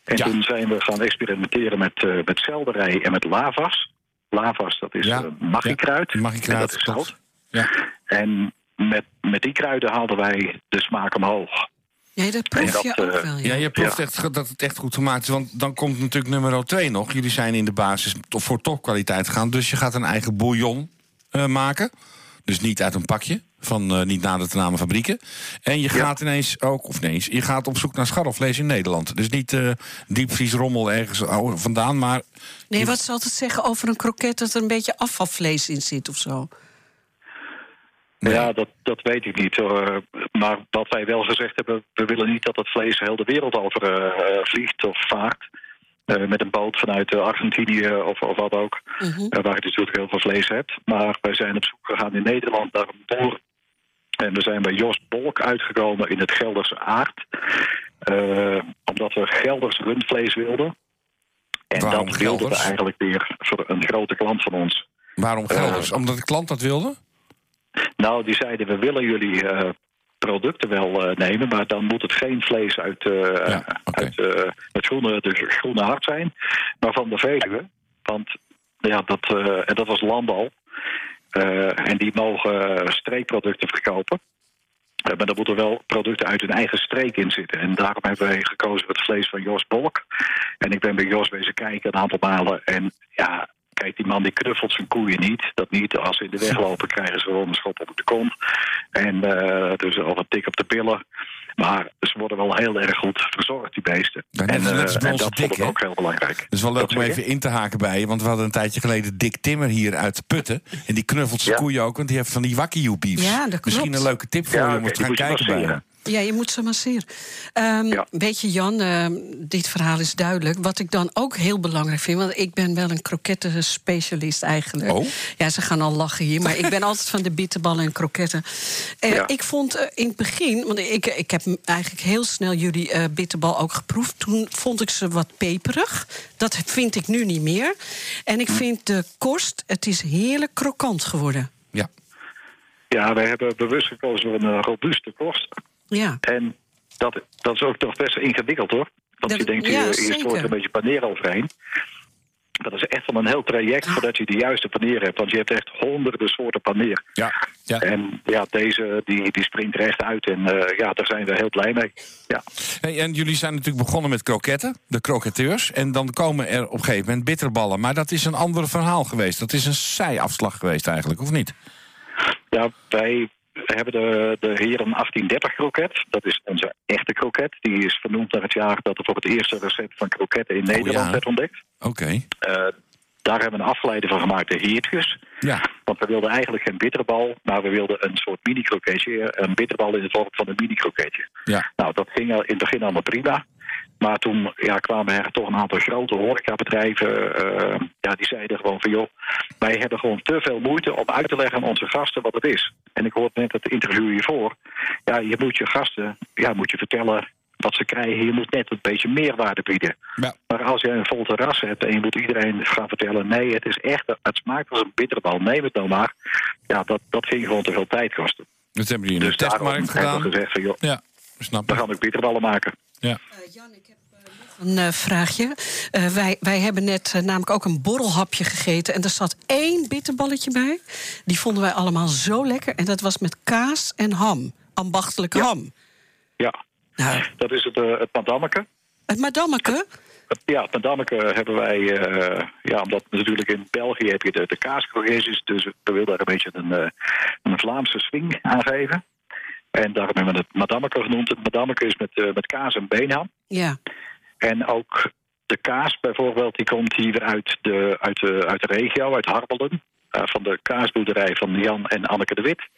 En Ja. toen zijn we gaan experimenteren met, eh met selderij en met lavas. Lavas, dat is Ja, magiekruid. ja, magiekruid, En dat is zout. Ja. En met, met die kruiden haalden wij de smaak omhoog. Ja, dat proef je ook eh, wel. Ja. Ja, je proeft Ja. echt dat het echt goed gemaakt is. Want dan komt natuurlijk nummer 2 nog. Jullie zijn in de basis voor topkwaliteit gegaan. Dus je gaat een eigen bouillon eh, maken. Dus niet uit een pakje. Van eh, niet nader te namen fabrieken. En je gaat ineens ook, of ineens, je gaat op zoek naar scharrelvlees in Nederland. Dus niet eh diepvriesrommel ergens oh, vandaan, maar Nee, wat zal het zeggen over een kroket dat er een beetje afvalvlees in zit of zo? Ja, dat, dat weet ik niet. hoor. maar wat wij wel gezegd hebben, we willen niet dat het vlees heel de wereld over eh, eh, vliegt of vaart. Eh, met een boot vanuit Argentinië of, of wat ook. Mhm. waar je natuurlijk heel veel vlees hebt. Maar wij zijn op zoek gegaan in Nederland naar een boer. En we zijn bij Jos Bolk uitgekomen in het Gelderse Aard. Omdat we Gelders rundvlees wilden. En Waarom dat wilden we eigenlijk weer voor een grote klant van ons. waarom Gelders? Omdat de klant dat wilde? Nou, die zeiden we willen jullie eh, producten wel eh, nemen, maar dan moet het geen vlees uit, eh, Ja, oké. uit het groene, groene hart zijn, maar van de Veluwe. Want ja, dat, en dat was landbouw. En die mogen streekproducten verkopen. Maar er moeten wel producten uit hun eigen streek in zitten. En daarom hebben wij gekozen voor het vlees van Jos Bolk. En ik ben bij Jos bezig kijken een aantal malen. En ja, kijk, die man die knuffelt zijn koeien niet. Dat niet. Als ze in de weg lopen, krijgen ze gewoon een schop op de kont. En eh, dus of een tik op de pillen. Maar ze worden wel heel erg goed verzorgd, die beesten. Ja, net- en, net eh, en dat vond ik hè? ook heel belangrijk. Het is wel leuk Dat om even in te haken bij je. Want we hadden een tijdje geleden Dick Timmer hier uit Putten. En die knuffelt zijn Ja. koeien ook, want die heeft van die beefs. Ja, dat klopt. Misschien een leuke tip voor Ja, je om te gaan kijken bij hem. Ja, je moet ze masseren. Ehm Ja. Weet je, Jan, ehm, dit verhaal is duidelijk. Wat ik dan ook heel belangrijk vind... want ik ben wel een krokettenspecialist eigenlijk. Oh? Ja, ze gaan al lachen hier, maar ik ben altijd van de bitterballen en kroketten. Eh, Ja. Ik vond eh, in het begin... want ik, ik heb eigenlijk heel snel jullie eh, bitterbal ook geproefd. Toen vond ik ze wat peperig. Dat vind ik nu niet meer. En ik vind de korst, het is heerlijk krokant geworden. Ja. Ja, wij hebben bewust gekozen voor een robuuste kost. Ja. En dat, dat is ook nog best ingewikkeld hoor. Want Dat- je denkt, ja, je, je stoort er een beetje paneer overheen. Dat is echt wel een heel traject voordat je de juiste paneer hebt. Want je hebt echt honderden soorten paneer. Ja. ja. En ja, deze die, die springt er echt uit. En eh, ja, daar zijn we heel blij mee. Ja. Hey, en jullie zijn natuurlijk begonnen met kroketten, de kroketteurs. En dan komen er op een gegeven moment bitterballen. Maar dat is een ander verhaal geweest. Dat is een zijafslag geweest eigenlijk, of niet? Ja, wij hebben de, de Heren 1830 kroket. Dat is onze echte kroket. Die is vernoemd naar het jaar dat er voor het eerste recept van kroketten in Nederland Oh, ja. werd ontdekt. Oké. Eh, daar hebben we een afgeleide van gemaakt, de Heertjes. Ja. Want we wilden eigenlijk geen bitterbal, maar we wilden een soort mini-kroketje. Een bitterbal in de vorm van een mini-kroketje. Ja. Nou, dat ging in het begin allemaal prima. Maar toen ja, kwamen er toch een aantal grote horecabedrijven. eh, ja, die zeiden gewoon van joh, wij hebben gewoon te veel moeite om uit te leggen aan onze gasten wat het is. En ik hoorde net het interview hiervoor. Ja, je moet je gasten ja, moet je vertellen wat ze krijgen. Je moet net een beetje meerwaarde bieden. Ja. Maar als je een vol terras hebt en je moet iedereen gaan vertellen... nee, het is echt, het smaakt als een bitterbal, neem het nou maar. Ja, dat, dat ging gewoon te veel tijd kosten. Dat hebben jullie in Dus de daarom testmarkt we gedaan. gezegd van joh, Ja, snap we ik. gaan ook bitterballen maken. Ja. Jan, ik heb nog een eh, vraagje. Eh, wij, wij hebben net eh, namelijk ook een borrelhapje gegeten. En er zat één bitterballetje bij. Die vonden wij allemaal zo lekker. En dat was met kaas en ham. Ambachtelijke Ja. ham. Ja, Nou, dat is het, eh, het madammeke. het madammeke. Ja, het madammeke hebben wij... eh, ja, omdat natuurlijk in België heb je de, de. Dus we wilden daar een beetje een, eh, een Vlaamse swing aan geven. En daarom hebben we het madammeke genoemd. Het madammeke is met, eh, met kaas en beenham. Ja. En ook de kaas bijvoorbeeld, die komt hier uit de, uit de, uit de regio, uit Harbelen. eh, van de kaasboerderij van Jan en Anneke de Wit.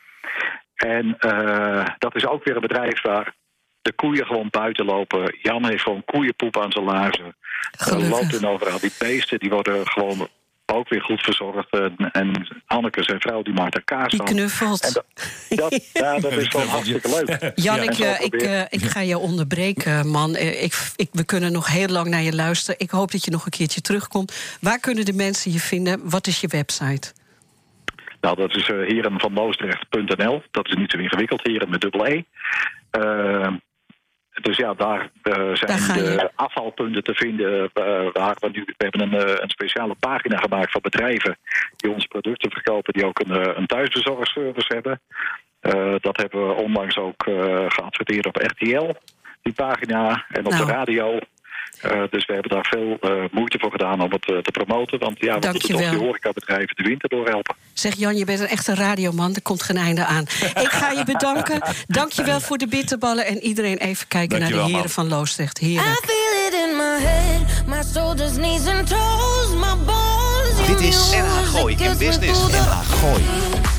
En eh, dat is ook weer een bedrijf waar de koeien gewoon buiten lopen. Jan heeft gewoon koeienpoep aan zijn laarzen. Er Gelukkig. loopt in overal. Die beesten die worden gewoon ook weer goed verzorgd. En, en Anneke, zijn vrouw, die maakt er kaas Die knuffelt. En dat, dat, ja, dat is gewoon hartstikke leuk. Jan, Ja, ik, eh, ik, eh, ik ga je onderbreken, man. Eh, Ik, ik, we kunnen nog heel lang naar je luisteren. Ik hoop dat je nog een keertje terugkomt. Waar kunnen de mensen je vinden? Wat is je website? Nou, dat is uh, herenvanloosdrecht.nl. Dat is niet zo ingewikkeld, heren met dubbel E. Uh, dus ja, daar uh, zijn de afvalpunten te vinden. Uh, waar we, nu, we hebben een, uh, een speciale pagina gemaakt van bedrijven die onze producten verkopen, die ook een, een thuisbezorgservice hebben. Dat hebben we onlangs ook geadverteerd op RTL, die pagina, en op Nou. de radio. Uh, dus we hebben daar veel uh, moeite voor gedaan om het uh, te promoten. Want ja, we moeten toch die horecabedrijven de winter doorhelpen. Zeg Jan, je bent een echte radioman. Er komt geen einde aan. Ik ga je bedanken. Dankjewel voor de bitterballen. En iedereen even kijken naar de heren man. van Loosdrecht. Heren. I feel it in my head, my shoulders, knees and toes, my bones. Dit is NH Gooi in Business. NH Gooi.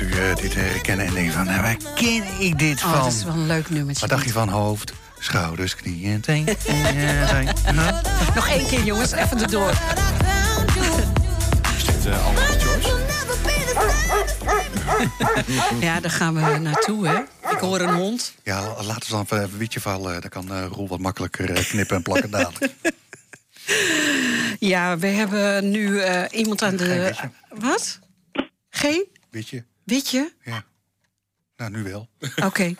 U eh, dit herkennen en denken van, nou, waar ken ik dit Oh, van? dat is wel een leuk nummertje. Wat dacht je van hoofd, schouders, knieën, teen, teen? Nog één keer, jongens. Even erdoor. Is dit uh, Albert George? Ja, daar gaan we naartoe, hè. Ik hoor een hond. Ja, laten we dan even een witje vallen. Dan kan eh, Roel wat makkelijker eh, knippen en plakken dadelijk. Ja, we hebben nu eh, iemand aan de... Wat? Geen? Witje? Witje? Ja. Nou, nu wel. Oké.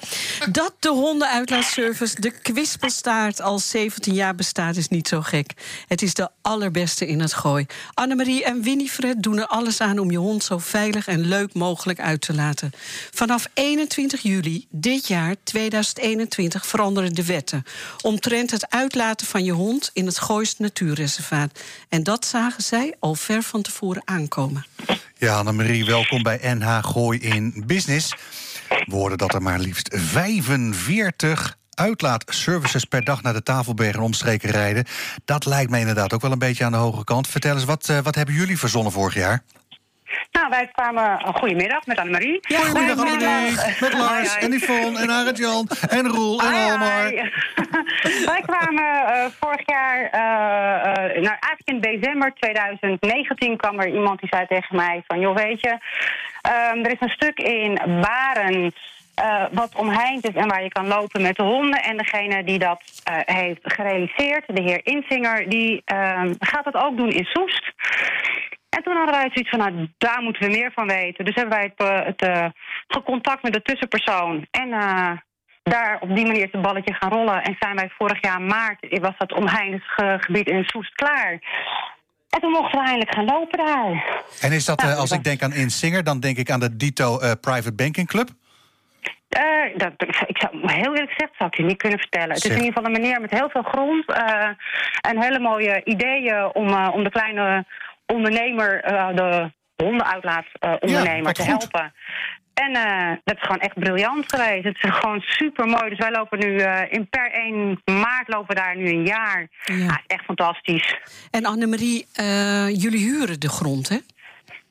Dat de hondenuitlaatservice de kwispelstaart al 17 jaar bestaat, is niet zo gek. Het is de allerbeste in het gooi. Annemarie en Winifred doen er alles aan om je hond zo veilig en leuk mogelijk uit te laten. Vanaf 21 juli dit jaar, 2021, veranderen de wetten. Omtrent het uitlaten van je hond in het Gooist Natuurreservaat. En dat zagen zij al ver van tevoren aankomen. Ja, Annemarie, welkom bij NH Gooi in Business. We hoorden dat er maar liefst 45 uitlaatservices per dag naar de Tafelberg en omstreken rijden. Dat lijkt me inderdaad ook wel een beetje aan de hoge kant. Vertel eens, wat, eh, wat hebben jullie verzonnen vorig jaar? Nou, wij kwamen... Oh, goedemiddag, met Annemarie. Ja, Goedemiddag, Annemarie. Met Lars en Yvonne en Arend-Jan en Roel en Almar. wij kwamen eh, vorig jaar, eh, eh, nou eigenlijk in december 2019 kwam er iemand die zei tegen mij van, joh weet je, ehm, er is een stuk in Baren eh, wat omheind is en waar je kan lopen met de honden. En degene die dat eh, heeft gerealiseerd, de heer Insinger, die ehm, gaat dat ook doen in Soest. En toen hadden wij zoiets van, nou, daar moeten we meer van weten. Dus hebben wij het, eh, het gecontact met de tussenpersoon. En daar op die manier is het balletje gaan rollen. En zijn wij vorig jaar maart, was dat omheiningsgebied in Soest klaar. En toen mochten we eindelijk gaan lopen daar. En is dat, Nou, als ik denk aan Insinger, dan denk ik aan de Dito Private Banking Club? Eh, dat, ik, zou- heel eerlijk gezegd, zou ik je niet kunnen vertellen. Het is in ieder geval een meneer met heel veel grond. eh, en hele mooie ideeën om, eh, om de kleine ondernemer, de hondenuitlaat-ondernemer, wat te goed. helpen. En dat is gewoon echt briljant geweest. Het is gewoon super mooi. Dus wij lopen nu in per 1 maart lopen we daar nu een jaar. Ja. Is echt fantastisch. En Annemarie, jullie huren de grond, hè?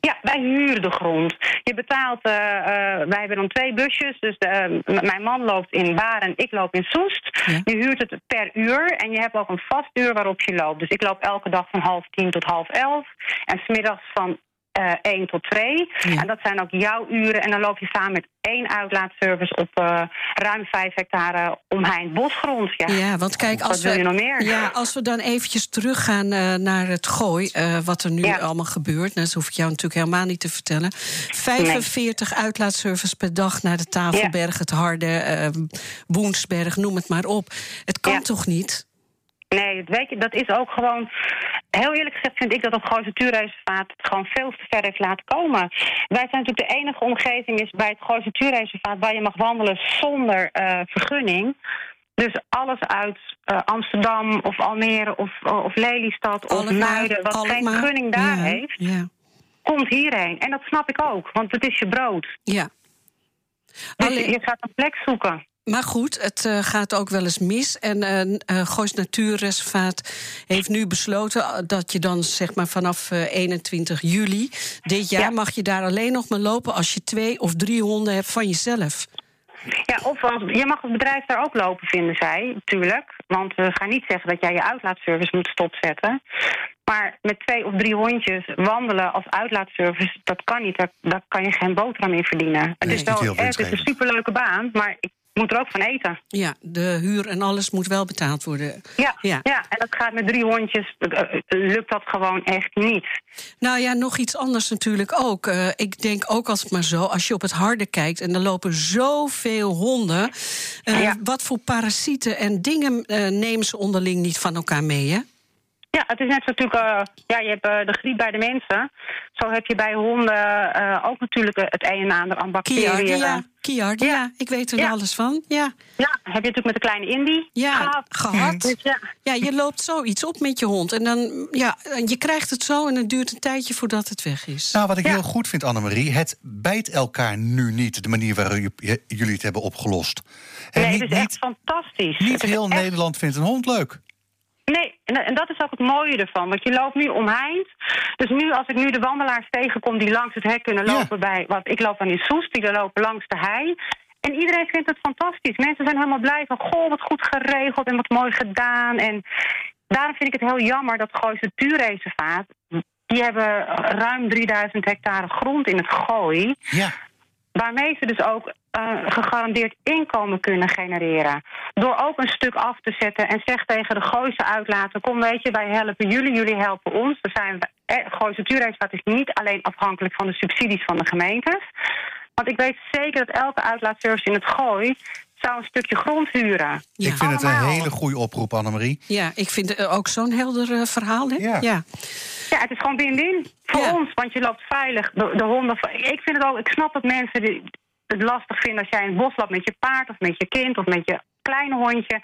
Ja, wij huren de grond. Je betaalt, eh, eh, wij hebben dan twee busjes. Dus de, eh, mijn man loopt in Baren, ik loop in Soest. Ja. Je huurt het per uur en je hebt ook een vast uur waarop je loopt. Dus ik loop elke dag van half tien tot half elf. En smiddags van eh 1 tot 2. Ja. En dat zijn ook jouw uren. En dan loop je samen met één uitlaatservice op eh, ruim 5 hectare omheind bosgrond. Ja, Ja, want kijk, als we, je nog meer? Ja, als we dan eventjes teruggaan eh, naar het gooi, wat er nu Ja. allemaal gebeurt, nou, dat hoef ik jou natuurlijk helemaal niet te vertellen. 45 uitlaatservices per dag naar de Tafelberg, het Harde, Woensberg, noem het maar op. Het kan toch niet? Nee, weet je, dat is ook gewoon... Heel eerlijk gezegd vind ik dat het Gooise Natuurreservaat het gewoon veel te ver heeft laten komen. Wij zijn natuurlijk de enige omgeving is bij het Gooise Natuurreservaat... waar je mag wandelen zonder eh, vergunning. Dus alles uit eh, Amsterdam of Almere of, of Lelystad of Muiden... wat geen vergunning daar Ja, heeft, Ja, komt hierheen. En dat snap ik ook, want het is je brood. ja. Dus Alleen- je gaat een plek zoeken. Maar goed, het eh, gaat ook wel eens mis. En eh eh, Goois Natuurreservaat heeft nu besloten dat je dan zeg maar vanaf eh, 21 juli dit jaar Ja. mag je daar alleen nog maar lopen als je twee of drie honden hebt van jezelf. Ja, of als, je mag het bedrijf daar ook lopen, vinden zij, natuurlijk. Want we gaan niet zeggen dat jij je uitlaatservice moet stopzetten. Maar met twee of drie hondjes wandelen als uitlaatservice, dat kan niet. Daar, daar kan je geen boterham in verdienen. het, is wel, het is een superleuke baan, maar ik moet er ook van eten. Ja, de huur en alles moet wel betaald worden. Ja, Ja. ja. en dat gaat met drie hondjes, eh, eh, lukt dat gewoon echt niet. Nou ja, nog iets anders natuurlijk ook. Eh, ik denk ook als het maar zo, als je op het harde kijkt... en er lopen zoveel honden... Ja. wat voor parasieten en dingen nemen ze onderling niet van elkaar mee, hè? Ja, het is net zo natuurlijk, eh, ja, je hebt eh, de griep bij de mensen. Zo heb je bij honden eh, ook natuurlijk het een en ander aan bacteriën. Kiardia, Ja. ik weet er Ja. alles van. Ja, Ja, heb je natuurlijk met de kleine Indy ja gehad. gehad. Dus ja, Ja, je loopt zoiets op met je hond. En dan, ja, je krijgt het zo en het duurt een tijdje voordat het weg is. Nou, wat ik Ja. heel goed vind, Annemarie, het bijt elkaar nu niet, de manier waarop jullie het hebben opgelost. En nee, niet, het is echt niet, fantastisch. niet heel echt- Nederland vindt een hond leuk. Nee, en, en dat is ook het mooie ervan. Want je loopt nu omheind. Dus nu, als ik nu de wandelaars tegenkom die langs het hek kunnen Ja. lopen bij... Want ik loop dan in Soest, die lopen langs de hei. En iedereen vindt het fantastisch. Mensen zijn helemaal blij van... Goh, wat goed geregeld en wat mooi gedaan. En daarom vind ik het heel jammer dat Gooise Natuurreservaat... Die hebben ruim 3000 hectare grond in het gooi. Ja. Waarmee ze dus ook eh, gegarandeerd inkomen kunnen genereren. Door ook een stuk af te zetten en zeg tegen de Gooise uitlaten... kom weet je, wij helpen jullie, jullie helpen ons. Er zijn, eh, Gooise Natuurreisstaat is niet alleen afhankelijk van de subsidies van de gemeentes. Want ik weet zeker dat elke uitlaatservice in het gooi... zou een stukje grond huren. Ja. Ik vind het een hele goede oproep, Annemarie. Ja, ik vind het ook zo'n helder eh, verhaal, hè? Ja. ja. Ja, het is gewoon win-win voor Ja. ons, want je loopt veilig. De, de honden. Ik vind het ook. Ik snap dat mensen die het lastig vinden als jij in het bos loopt met je paard of met je kind of met je kleine hondje.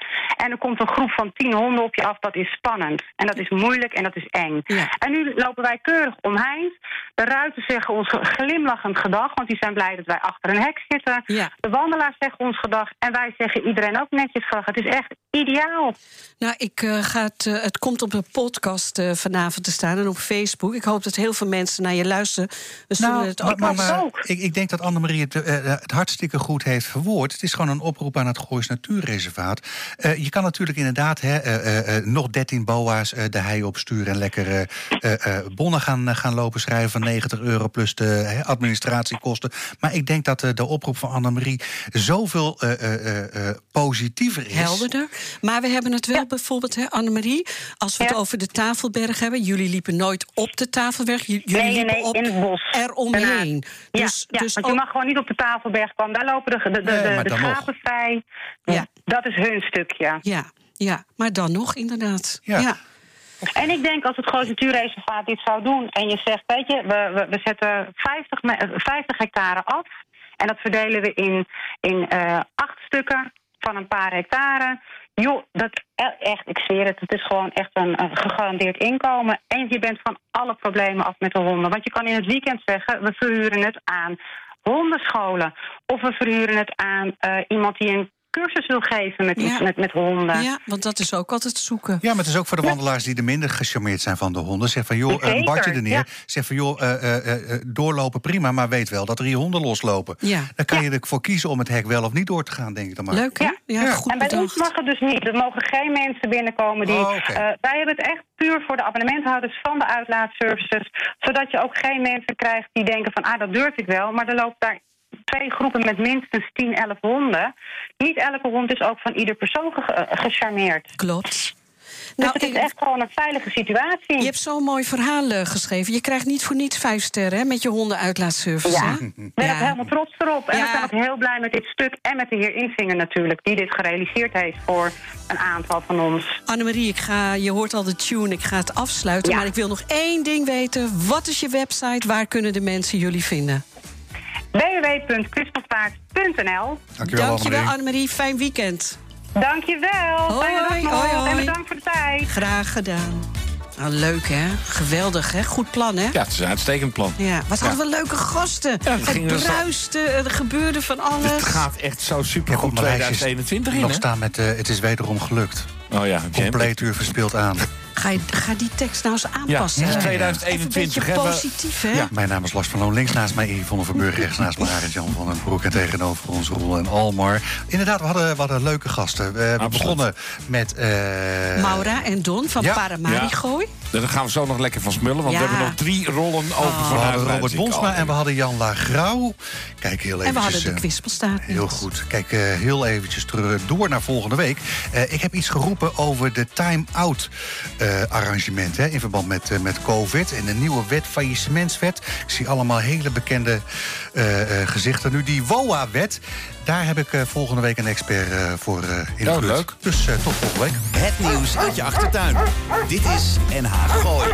En er komt een groep van tien honden op je af. Dat is spannend. En dat is moeilijk en dat is eng. Ja. En nu lopen wij keurig omheind. De ruiten zeggen ons glimlachend gedag, want die zijn blij dat wij achter een hek zitten. Ja. De wandelaars zeggen ons gedag en wij zeggen iedereen ook netjes gedag. Het is echt ideaal. Nou, ik, eh, ga het, eh, het komt op de podcast eh, vanavond te staan en op Facebook. Ik hoop dat heel veel mensen naar je luisteren. We zullen Nou, het ook maar, maar- maar ook. ik, ik denk dat Annemarie het, het hartstikke goed heeft verwoord. Het is gewoon een oproep aan het Goois Natuurreservaat. Eh, je kan natuurlijk inderdaad hè, eh, eh, nog 13 boa's eh, de hei opsturen... en lekker eh, eh, eh, bonnen gaan, gaan lopen schrijven van 90 euro... plus de hè, administratiekosten. Maar ik denk dat de oproep van Annemarie zoveel eh, eh, eh, eh, positiever is. helderder. Maar we hebben het wel bijvoorbeeld, hè, Annemarie... als we het Ja. over de Tafelberg hebben... jullie liepen nooit op de Tafelberg. J- Jullie Nee, liepen nee, op in het bos. eromheen. Ja, Dus, ja dus want je ook- mag gewoon niet op de Tafelberg komen. Daar lopen de, de, de, Nee, de, maar de dan nog. schapen vrij. Ja. Dat is hun stukje. ja, ja, maar dan nog inderdaad. Ja. ja. En ik denk als het Goois Natuurreservaat dit zou doen... en je zegt, weet je, we, we, we zetten 50, me- eh, 50 hectare af... en dat verdelen we in, in eh, acht stukken van een paar hectare... Joh, dat e- echt, ik zweer het, het is gewoon echt een, een gegarandeerd inkomen. En je bent van alle problemen af met de honden. Want je kan in het weekend zeggen, we verhuren het aan hondenscholen. Of we verhuren het aan eh, iemand die een cursus wil geven met, Ja. met, met honden. Ja, want dat is ook altijd zoeken. Ja, maar het is ook voor de wandelaars die er minder gecharmeerd zijn van de honden. Zeg van, joh, een Zeker, badje er neer. ja. Zeg van, joh, eh, eh, eh, doorlopen prima, maar weet wel dat er hier honden loslopen. Ja. Dan kan je ervoor kiezen om het hek wel of niet door te gaan, denk ik dan maar. Leuk, hè? Ja. Ja, Ja. goed En bij ons bedacht. mag het dus niet. Er mogen geen mensen binnenkomen die. Oh, eh, wij hebben het echt puur voor de abonnementhouders van de uitlaatservices. Zodat je ook geen mensen krijgt die denken van ah, dat durf ik wel. Maar er loopt daar twee groepen met minstens 10, 11 honden. Niet elke hond is ook van ieder persoon ge- eh, gecharmeerd. Klopt. Dus Nou, het is ik- echt gewoon een veilige situatie. Je hebt zo'n mooi verhaal eh, geschreven. Je krijgt niet voor niets vijf sterren hè, met je hondenuitlaatservice. Ja, ik ben ook helemaal trots erop. En Ja. zijn ook heel blij met dit stuk. En met de heer Insinger natuurlijk, die dit gerealiseerd heeft voor een aantal van ons. Annemarie, ik ga, je hoort al de tune, ik ga het afsluiten. Ja. Maar ik wil nog één ding weten. Wat is je website? Waar kunnen de mensen jullie vinden? www.kunstopvaart.nl Dankjewel, Dankjewel Annemarie. Annemarie, fijn weekend. Dankjewel. Hoi, Fijne dag nog. hoi, hoi. En bedankt voor de tijd. Graag gedaan. Nou, leuk hè? Geweldig hè? Goed plan hè? Ja, het is een uitstekend plan. Ja, wat hadden we leuke gasten. Ja, het het bruiste, er gebeurde van alles. Het gaat echt zo super goed op mijn lijstjes 2021 in, nog staan met eh, het is wederom gelukt. Oh ja? Compleet uur verspeeld aan. Ga, je, ga die tekst nou eens aanpassen. Ja, het is Even 2021, Een we- positief, hè? Ja. Mijn naam is Lars van Loon. Links naast mij Yvonne Verburg. Rechts naast me Arend Jan van den Broek. En tegenover ons Roel en Almar. Inderdaad, we hadden, we hadden leuke gasten. We, we Absoluut. begonnen met... eh, Maura en Don van Ja. Paramarigooi. Daar gaan we zo nog lekker van smullen, want Ja. we hebben nog drie rollen over We vanuit hadden Robert. Bonsma en we hadden Jan Lagrauw. Kijk, heel even. En we hadden de kwispelstaat. Heel goed. Kijk, eh, heel eventjes terug door naar volgende week. Eh, ik heb iets geroepen over de time-out eh, arrangement... Hè, in verband met, eh, met COVID en de nieuwe wet, faillissementswet. Ik zie allemaal hele bekende eh, eh, gezichten. Nu, die WOA-wet, daar heb ik eh, volgende week een expert eh, voor eh in Oh, leuk. Dus eh, tot volgende week. Het nieuws uit je achtertuin. Dit is NH Gooi.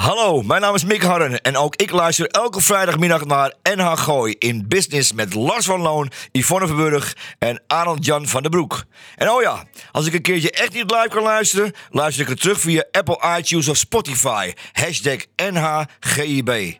Hallo, mijn naam is Mick Harren en ook ik luister elke vrijdagmiddag naar NH Gooi in Business met Lars van Loon, Yvonne Verburg en Arnold Jan van der Broek. En oh ja, als ik een keertje echt niet live kan luisteren, luister ik het terug via Apple iTunes of Spotify. Hashtag NHGIB.